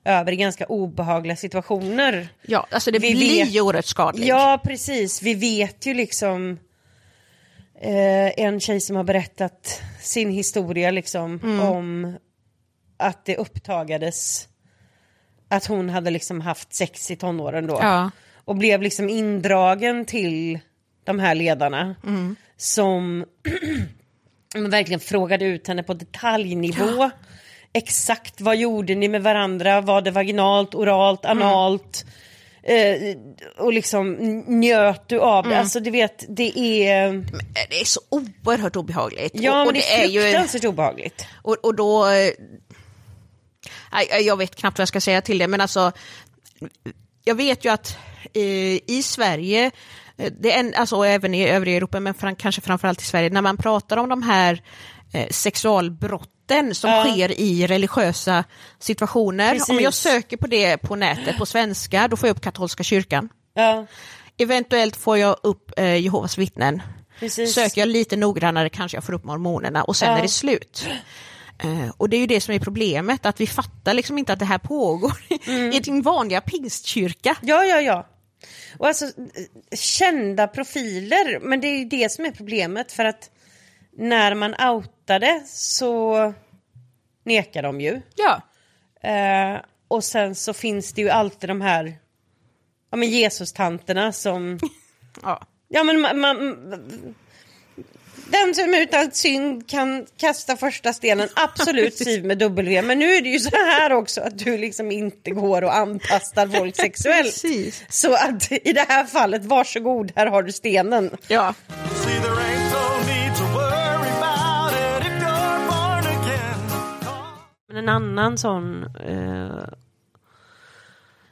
Speaker 3: över i ganska obehagliga situationer.
Speaker 1: Ja, alltså det
Speaker 3: Vi
Speaker 1: blir
Speaker 3: vet-
Speaker 1: ju oerhört skadligt.
Speaker 3: Ja, precis. Vi vet ju liksom eh, en tjej som har berättat sin historia liksom
Speaker 1: Mm.
Speaker 3: om att det upptagades att hon hade liksom haft sex i tonåren då.
Speaker 1: Ja.
Speaker 3: Och blev liksom indragen till de här ledarna
Speaker 1: Mm.
Speaker 3: som verkligen frågade ut henne på detaljnivå. Exakt vad gjorde ni med varandra? Var det vaginalt, oralt,
Speaker 1: Mm.
Speaker 3: analt? Eh, och liksom njöt du av
Speaker 1: Mm.
Speaker 3: det? Alltså du vet, det är...
Speaker 1: Det är så oerhört obehagligt.
Speaker 3: Ja,
Speaker 1: och, och
Speaker 3: men det är
Speaker 1: ju,
Speaker 3: fruktansvärt obehagligt.
Speaker 1: och, och då... eh, jag vet knappt vad jag ska säga till det, men alltså... Jag vet ju att eh, i Sverige, eh, det är en, alltså även i övriga Europa, men fram, kanske framförallt i Sverige, när man pratar om de här eh, sexualbrotten som
Speaker 3: Ja.
Speaker 1: sker i religiösa situationer. Om
Speaker 3: Precis.
Speaker 1: jag söker på det på nätet på svenska, då får jag upp katolska kyrkan.
Speaker 3: Ja,
Speaker 1: Eventuellt får jag upp eh, Jehovas vittnen.
Speaker 3: precis.
Speaker 1: Söker jag lite noggrannare kanske jag får upp mormonerna och sen
Speaker 3: Ja.
Speaker 1: är det slut. Eh, och det är ju det som är problemet, att vi fattar liksom inte att det här pågår
Speaker 3: Mm.
Speaker 1: i din vanliga pingstkyrka.
Speaker 3: Ja, ja, ja. Och alltså eh, kända profiler, men det är ju det som är problemet för att när man outade så nekar de ju.
Speaker 1: Ja.
Speaker 3: Eh, och sen så finns det ju alltid de här ja, men Jesus-tanterna som...
Speaker 1: ja.
Speaker 3: Ja, men man, man, den som utan synd kan kasta första stenen, absolut Siv med W. Men nu är det ju så här också att du liksom inte går och antastar folk sexuellt.
Speaker 1: Precis.
Speaker 3: Så att i det här fallet, varsågod, här har du stenen.
Speaker 1: ja.
Speaker 3: Men en annan sån eh,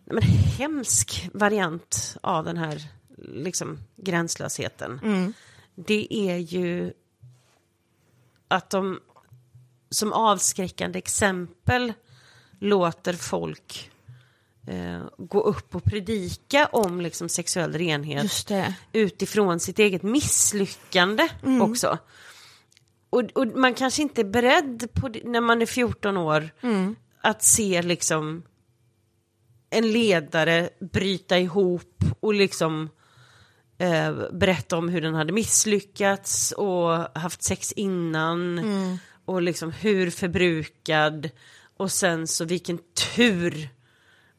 Speaker 3: men hemsk variant av den här liksom, gränslösheten. Det är ju att de som avskräckande exempel låter folk eh, gå upp och predika om liksom, sexuell renhet utifrån sitt eget misslyckande också. Och, och man kanske inte är beredd på det, när man är 14 år att se liksom en ledare bryta ihop och liksom eh, berätta om hur den hade misslyckats och haft sex innan och liksom hur förbrukad och sen så vilken tur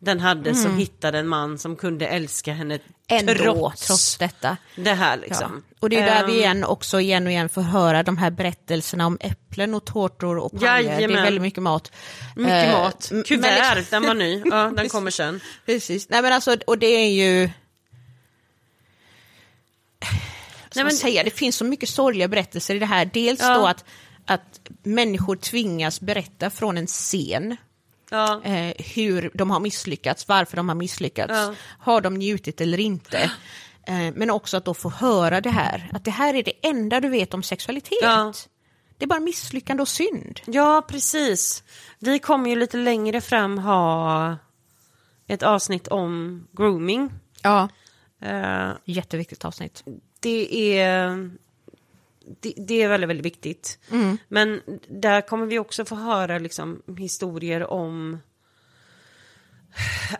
Speaker 3: den hade som hittade en man som kunde älska henne
Speaker 1: Ändå,
Speaker 3: trots,
Speaker 1: trots, detta.
Speaker 3: det här
Speaker 1: Ja.
Speaker 3: liksom.
Speaker 1: Och det är där
Speaker 3: Ehm,
Speaker 1: vi igen också igen och igen får höra de här berättelserna om äpplen och tårtor och pajer. Det är väldigt mycket mat.
Speaker 3: Mycket
Speaker 1: Eh,
Speaker 3: mat. Kuvert,
Speaker 1: men liksom-
Speaker 3: den var ny. Ja, den kommer sen.
Speaker 1: Precis. Nej men alltså, och det är ju... Nej, men... säga, det finns så mycket sorgliga berättelser i det här. Dels
Speaker 3: Ja.
Speaker 1: då att, att människor tvingas berätta från en scen
Speaker 3: Ja.
Speaker 1: eh, hur de har misslyckats, varför de har misslyckats,
Speaker 3: Ja.
Speaker 1: har de njutit eller inte. Eh, men också att då få höra det här, att det här är det enda du vet om sexualitet.
Speaker 3: Ja.
Speaker 1: Det är bara misslyckande och synd.
Speaker 3: ja, precis. Vi kommer ju lite längre fram ha ett avsnitt om grooming.
Speaker 1: Ja.
Speaker 3: Eh,
Speaker 1: Jätteviktigt avsnitt.
Speaker 3: det är det, det är väldigt, väldigt viktigt. Men där kommer vi också få höra liksom, historier om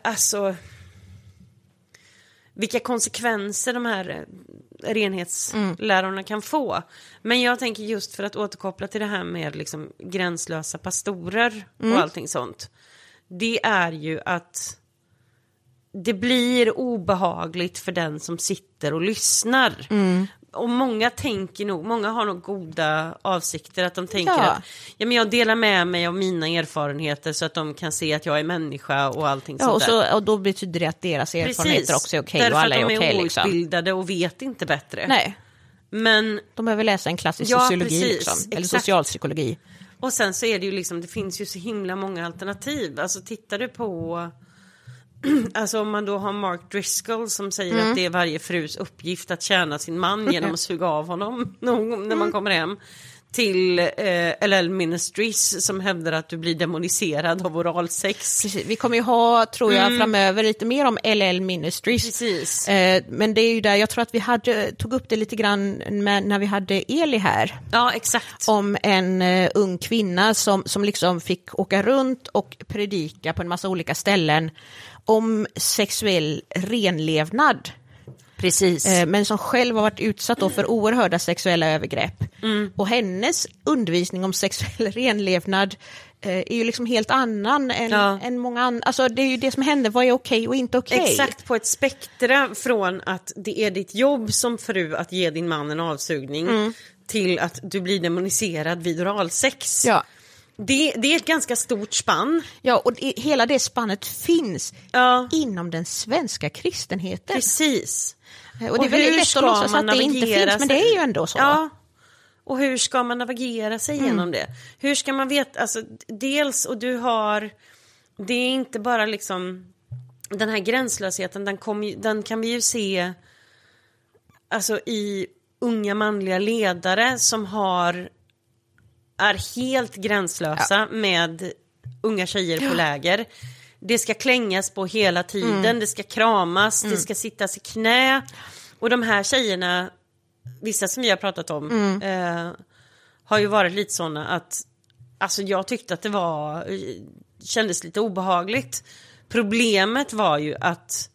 Speaker 3: alltså vilka konsekvenser de här eh, renhetslärarna kan få. Men jag tänker just för att återkoppla till det här med liksom gränslösa pastorer och allting sånt. Det är ju att det blir obehagligt för den som sitter och lyssnar. Och många tänker nog, många har nog goda avsikter att de tänker
Speaker 1: Ja.
Speaker 3: att ja, men jag delar med mig av mina erfarenheter så att de kan se att jag är människa och allting
Speaker 1: Ja,
Speaker 3: sånt
Speaker 1: och, så, och då betyder det att deras erfarenheter också är okej
Speaker 3: Därför
Speaker 1: och alla är
Speaker 3: att de
Speaker 1: okej.
Speaker 3: är
Speaker 1: liksom.
Speaker 3: outbildade och vet inte bättre.
Speaker 1: Nej,
Speaker 3: Men,
Speaker 1: de behöver läsa en klassisk
Speaker 3: Ja,
Speaker 1: sociologi
Speaker 3: precis,
Speaker 1: liksom, eller
Speaker 3: exakt.
Speaker 1: socialpsykologi.
Speaker 3: och sen så är det ju liksom, det finns ju så himla många alternativ. Alltså tittar du på, alltså om man då har Mark Driscoll som säger
Speaker 1: Mm.
Speaker 3: att det är varje frus uppgift att tjäna sin man genom att suga av honom någon när
Speaker 1: Mm.
Speaker 3: man kommer hem. Till eh, LL Ministries som hävdar att du blir demoniserad av oralsex.
Speaker 1: Precis. Vi kommer ju ha, tror jag, framöver lite mer om LL Ministries.
Speaker 3: Mm. Precis.
Speaker 1: Eh, men det är ju där, jag tror att vi hade, tog upp det lite grann med, när vi hade Eli här.
Speaker 3: Ja, exakt.
Speaker 1: Om en eh, ung kvinna som, som liksom fick åka runt och predika på en massa olika ställen om sexuell renlevnad.
Speaker 3: Precis.
Speaker 1: Eh, men som själv har varit utsatt för oerhörda sexuella övergrepp.
Speaker 3: Mm.
Speaker 1: Och hennes undervisning om sexuell renlevnad eh, är ju liksom helt annan än,
Speaker 3: Ja.
Speaker 1: än många andra. Alltså det är ju det som händer, vad är okej och inte okej?
Speaker 3: Exakt, på ett spektra från att det är ditt jobb som fru att ge din man en avsugning till att du blir demoniserad vid oralsex.
Speaker 1: Ja.
Speaker 3: Det, det är ett ganska stort spann.
Speaker 1: Ja, och det, hela det spannet finns
Speaker 3: Ja.
Speaker 1: inom den svenska kristenheten.
Speaker 3: Precis.
Speaker 1: Eh, Och det är väldigt lätt att låtsas att det inte finns, men det är ju ändå så.
Speaker 3: Ja. Och hur ska man navigera sig genom det? Hur ska man veta, alltså dels, och du har, det är inte bara liksom den här gränslösheten, den, kom, den kan vi ju se alltså i unga manliga ledare som har är helt gränslösa med unga tjejer på läger. Det ska klängas på hela tiden, det ska kramas, det ska sittas i knä. Och de här tjejerna, vissa som vi har pratat om, eh, har ju varit lite sådana att alltså jag tyckte att det var, eh, kändes lite obehagligt. Problemet var ju att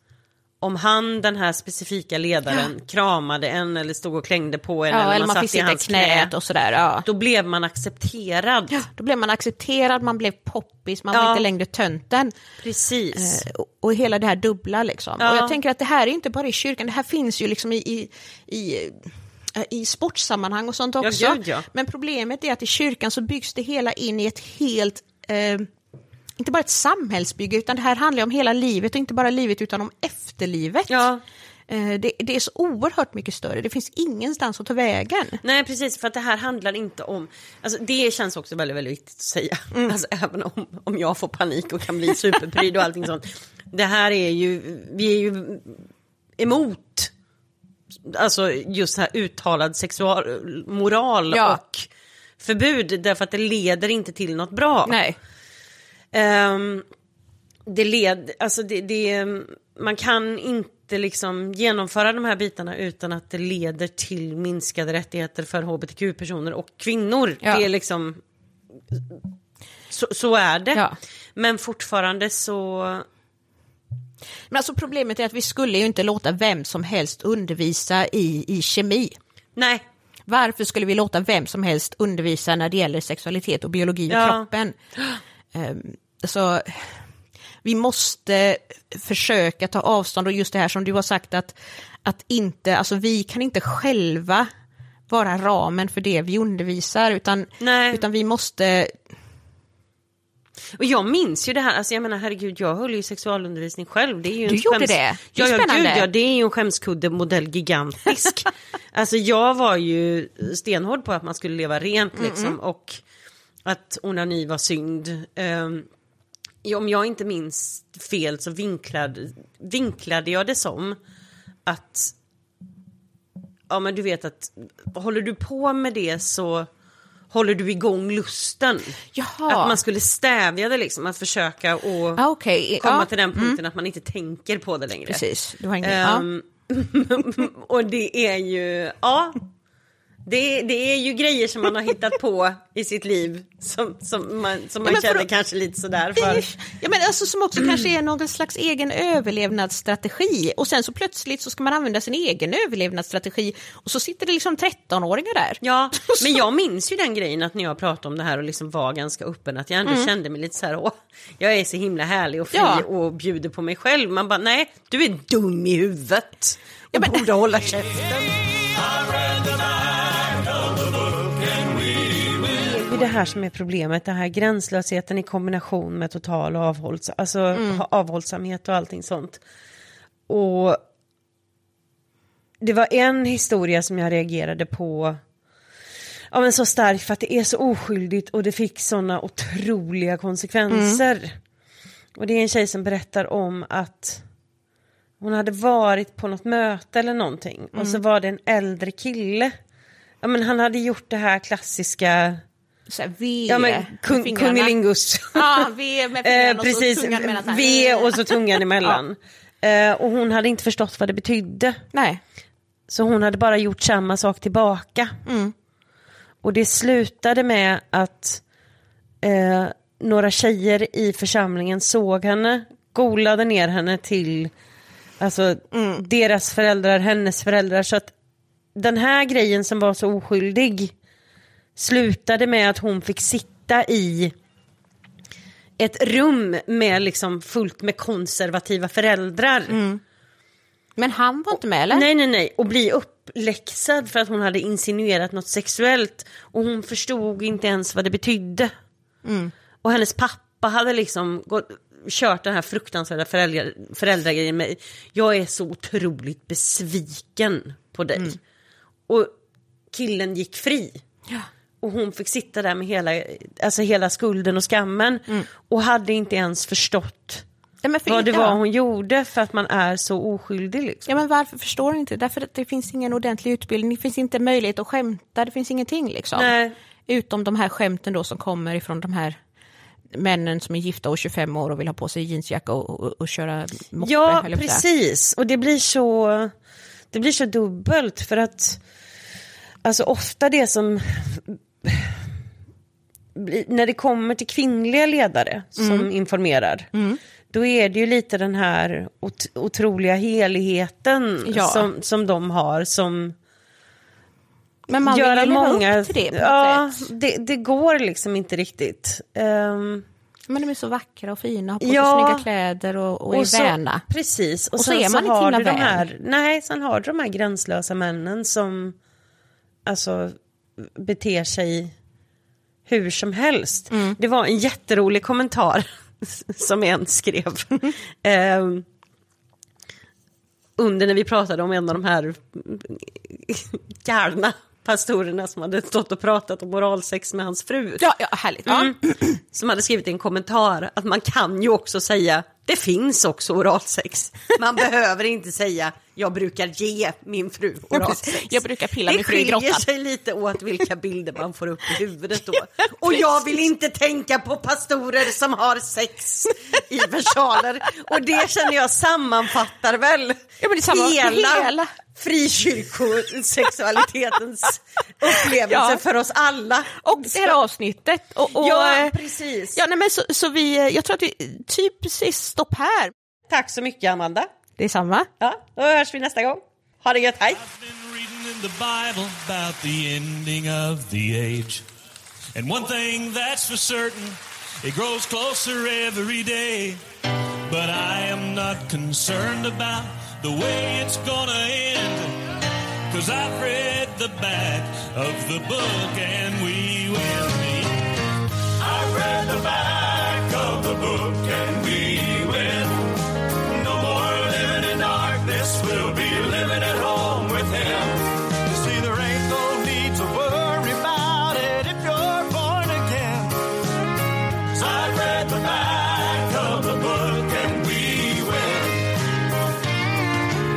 Speaker 3: om han, den här specifika ledaren, kramade en eller stod och klängde på en
Speaker 1: Ja,
Speaker 3: eller,
Speaker 1: eller man
Speaker 3: satt i hans
Speaker 1: knät
Speaker 3: knä,
Speaker 1: och sådär. Ja.
Speaker 3: då blev man accepterad.
Speaker 1: Då blev man accepterad, man blev poppis, man
Speaker 3: Ja.
Speaker 1: var inte längre tönten.
Speaker 3: Precis.
Speaker 1: Eh, och- och hela det här dubbla liksom.
Speaker 3: Ja.
Speaker 1: Och jag tänker att det här är inte bara i kyrkan, det här finns ju liksom i, i, i eh, i sportsammanhang och sånt också.
Speaker 3: gud, ja.
Speaker 1: Men problemet är att i kyrkan så byggs det hela in i ett helt, eh, inte bara ett samhällsbygge, utan det här handlar om hela livet och inte bara livet utan om efterlivet.
Speaker 3: Ja.
Speaker 1: Eh, det, det är så oerhört mycket större, det finns ingenstans att ta vägen.
Speaker 3: Nej precis, för att det här handlar inte om... Alltså, det känns också väldigt, väldigt viktigt att säga.
Speaker 1: Mm.
Speaker 3: Alltså, även om, om jag får panik och kan bli superpryd och allting sånt. Det här är ju... Vi är ju emot alltså, just här uttalad sexualmoral
Speaker 1: Ja.
Speaker 3: och förbud. Därför att det leder inte till något bra.
Speaker 1: Nej.
Speaker 3: Ehm, det led, alltså det, det, man kan inte liksom genomföra de här bitarna utan att det leder till minskade rättigheter för hbtq-personer och kvinnor.
Speaker 1: Ja.
Speaker 3: Det är liksom... Så, så är det.
Speaker 1: Ja.
Speaker 3: Men fortfarande så...
Speaker 1: Men alltså problemet är att vi skulle ju inte låta vem som helst undervisa i, i kemi.
Speaker 3: Nej,
Speaker 1: Varför skulle vi låta vem som helst undervisa när det gäller sexualitet och biologi
Speaker 3: Ja.
Speaker 1: kroppen? Um, så vi måste försöka ta avstånd och just det här som du har sagt att, att inte, alltså vi kan inte själva vara ramen för det vi undervisar utan,
Speaker 3: Nej.
Speaker 1: utan vi måste,
Speaker 3: Och jag minns ju det här, alltså jag menar herregud jag höll ju sexualundervisning själv. Det är ju
Speaker 1: Du
Speaker 3: en
Speaker 1: gjorde
Speaker 3: skäms...
Speaker 1: det? Det är
Speaker 3: Ja, ja, gud, ja, det är ju en skämskudde modell gigantisk. alltså jag var ju stenhård på att man skulle leva rent liksom och att onani var synd. Um, om jag inte minns fel så vinklade, vinklade jag det som att ja men du vet att håller du på med det så håller du igång lusten.
Speaker 1: Jaha.
Speaker 3: Att man skulle stävja det liksom, att försöka och
Speaker 1: ah, okej,
Speaker 3: komma
Speaker 1: ja,
Speaker 3: till den punkten att man inte tänker på det längre.
Speaker 1: precis, du har ingen, ja.
Speaker 3: Ehm, och det är ju, ja. Det, det är ju grejer som man har hittat på i sitt liv som, som man, som man
Speaker 1: för
Speaker 3: känner
Speaker 1: att-
Speaker 3: kanske lite sådär för.
Speaker 1: Ja, men alltså, som också kanske är någon slags egen överlevnadsstrategi och sen så plötsligt så ska man använda sin egen överlevnadsstrategi och så sitter det liksom 13-åringar där.
Speaker 3: Ja, men jag minns ju den grejen att när jag pratade om det här och liksom var ganska öppen att jag ändå kände mig lite så här, åh, jag är så himla härlig och fri
Speaker 1: Ja.
Speaker 3: och bjuder på mig själv. Man bara, nej, du är dum i huvudet och
Speaker 1: Ja, men-
Speaker 3: borde hålla käften. Är det här som är problemet, det här gränslösheten i kombination med total avhålls alltså, ha- avhållsamhet och allting sånt. Och det var en historia som jag reagerade på ja, men så starkt för att det är så oskyldigt och det fick såna otroliga konsekvenser. Och det är en tjej som berättar om att hon hade varit på något möte eller någonting och så var det en äldre kille. Ja men han hade gjort det här klassiska,
Speaker 1: Så här, v
Speaker 3: ja men
Speaker 1: med
Speaker 3: kun,
Speaker 1: fingrarna.
Speaker 3: kunnilingus.
Speaker 1: Ja, V med fingrarna
Speaker 3: Eh,
Speaker 1: och
Speaker 3: precis,
Speaker 1: så tungan mellan så här.
Speaker 3: V och så tungan emellan. Eh, och hon hade inte förstått vad det betydde.
Speaker 1: Nej.
Speaker 3: Så hon hade bara gjort samma sak tillbaka. Och det slutade med att eh, några tjejer i församlingen såg henne, golade ner henne till alltså, deras föräldrar, hennes föräldrar. Så att den här grejen som var så oskyldig slutade med att hon fick sitta i ett rum med liksom fullt med konservativa föräldrar.
Speaker 1: Men han var inte med eller?
Speaker 3: Nej, nej, nej. Och bli uppläxad för att hon hade insinuerat något sexuellt. Och hon förstod inte ens vad det betydde. Och hennes pappa hade liksom gått, kört den här fruktansvärda föräldrar, föräldragrejen med Jag är så otroligt besviken på dig. Och killen gick fri.
Speaker 1: Ja.
Speaker 3: Och hon fick sitta där med hela, alltså hela skulden och skammen. Och hade inte ens förstått
Speaker 1: för,
Speaker 3: vad det var hon gjorde för att man är så oskyldig. Liksom.
Speaker 1: Ja, men varför förstår du inte? Därför att det finns ingen ordentlig utbildning, det finns inte möjlighet att skämta, det finns ingenting liksom.
Speaker 3: Nej.
Speaker 1: Utom de här skämten då som kommer ifrån de här männen som är gifta och 25 år och vill ha på sig jeansjacka och, och, och köra moppe.
Speaker 3: Ja, precis. Och det blir så, det blir så dubbelt för att alltså ofta det som när det kommer till kvinnliga ledare som
Speaker 1: Mm.
Speaker 3: informerar då är det ju lite den här ot- otroliga heligheten
Speaker 1: Ja.
Speaker 3: som, som de har som
Speaker 1: Men man
Speaker 3: gör
Speaker 1: vill
Speaker 3: många...
Speaker 1: upp till det på
Speaker 3: ja,
Speaker 1: sätt.
Speaker 3: det, det går liksom inte riktigt. Ehm,
Speaker 1: Men de är så vackra och fina, har på sig
Speaker 3: Ja.
Speaker 1: snygga kläder och, och, är
Speaker 3: så,
Speaker 1: väna.
Speaker 3: Precis. Och,
Speaker 1: Och så är man inte
Speaker 3: har
Speaker 1: himla vän.
Speaker 3: här, Nej, sen har du de här gränslösa männen som alltså beter sig hur som helst.
Speaker 1: Mm.
Speaker 3: Det var en jätterolig kommentar som en skrev. Ehm, under när vi pratade om en av de här galna pastorerna som hade stått och pratat om oralsex med hans fru
Speaker 1: Ja, ja härligt. Ja.
Speaker 3: som hade skrivit en kommentar att man kan ju också säga det finns också oralsex. Man behöver inte säga jag brukar ge min fru oralsex.
Speaker 1: Jag brukar pilla
Speaker 3: det
Speaker 1: min fru i
Speaker 3: skiljer
Speaker 1: grottan.
Speaker 3: sig lite åt vilka bilder man får upp i huvudet då. Och jag vill inte tänka på pastorer som har sex i versaler. Och det känner jag sammanfattar väl
Speaker 1: Ja, det samma-
Speaker 3: hela,
Speaker 1: hela.
Speaker 3: frikyrkosexualitetens upplevelse
Speaker 1: Ja.
Speaker 3: för oss alla.
Speaker 1: Och det här avsnittet. Och, och,
Speaker 3: Ja,
Speaker 1: eh,
Speaker 3: precis.
Speaker 1: Ja, nej, men så, så vi, eh, jag tror att vi typ precis stopp här.
Speaker 3: Tack så mycket Amanda.
Speaker 1: Det är.
Speaker 3: Ja, då hörs vi nästa gång. Ha det gött, hej!
Speaker 2: I've been reading in the Bible about the ending of the age. And one thing that's for certain, it grows closer every day. But I am not concerned about the way it's gonna end. Cause I've read the back of the book and we will meet.
Speaker 4: I read the back of the book and we we'll be living at home with him. See, there ain't no need to worry about it if you're born again. 'Cause I read the back of the book and we win.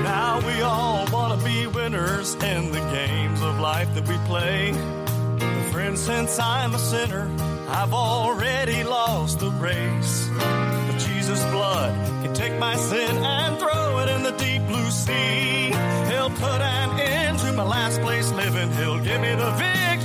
Speaker 4: Now we all want to be winners in the games of life that we play. But friend, since I'm a sinner, I've already lost the race. But Jesus' blood can take my sin and sea. He'll put an end to my last place living. He'll give me the VA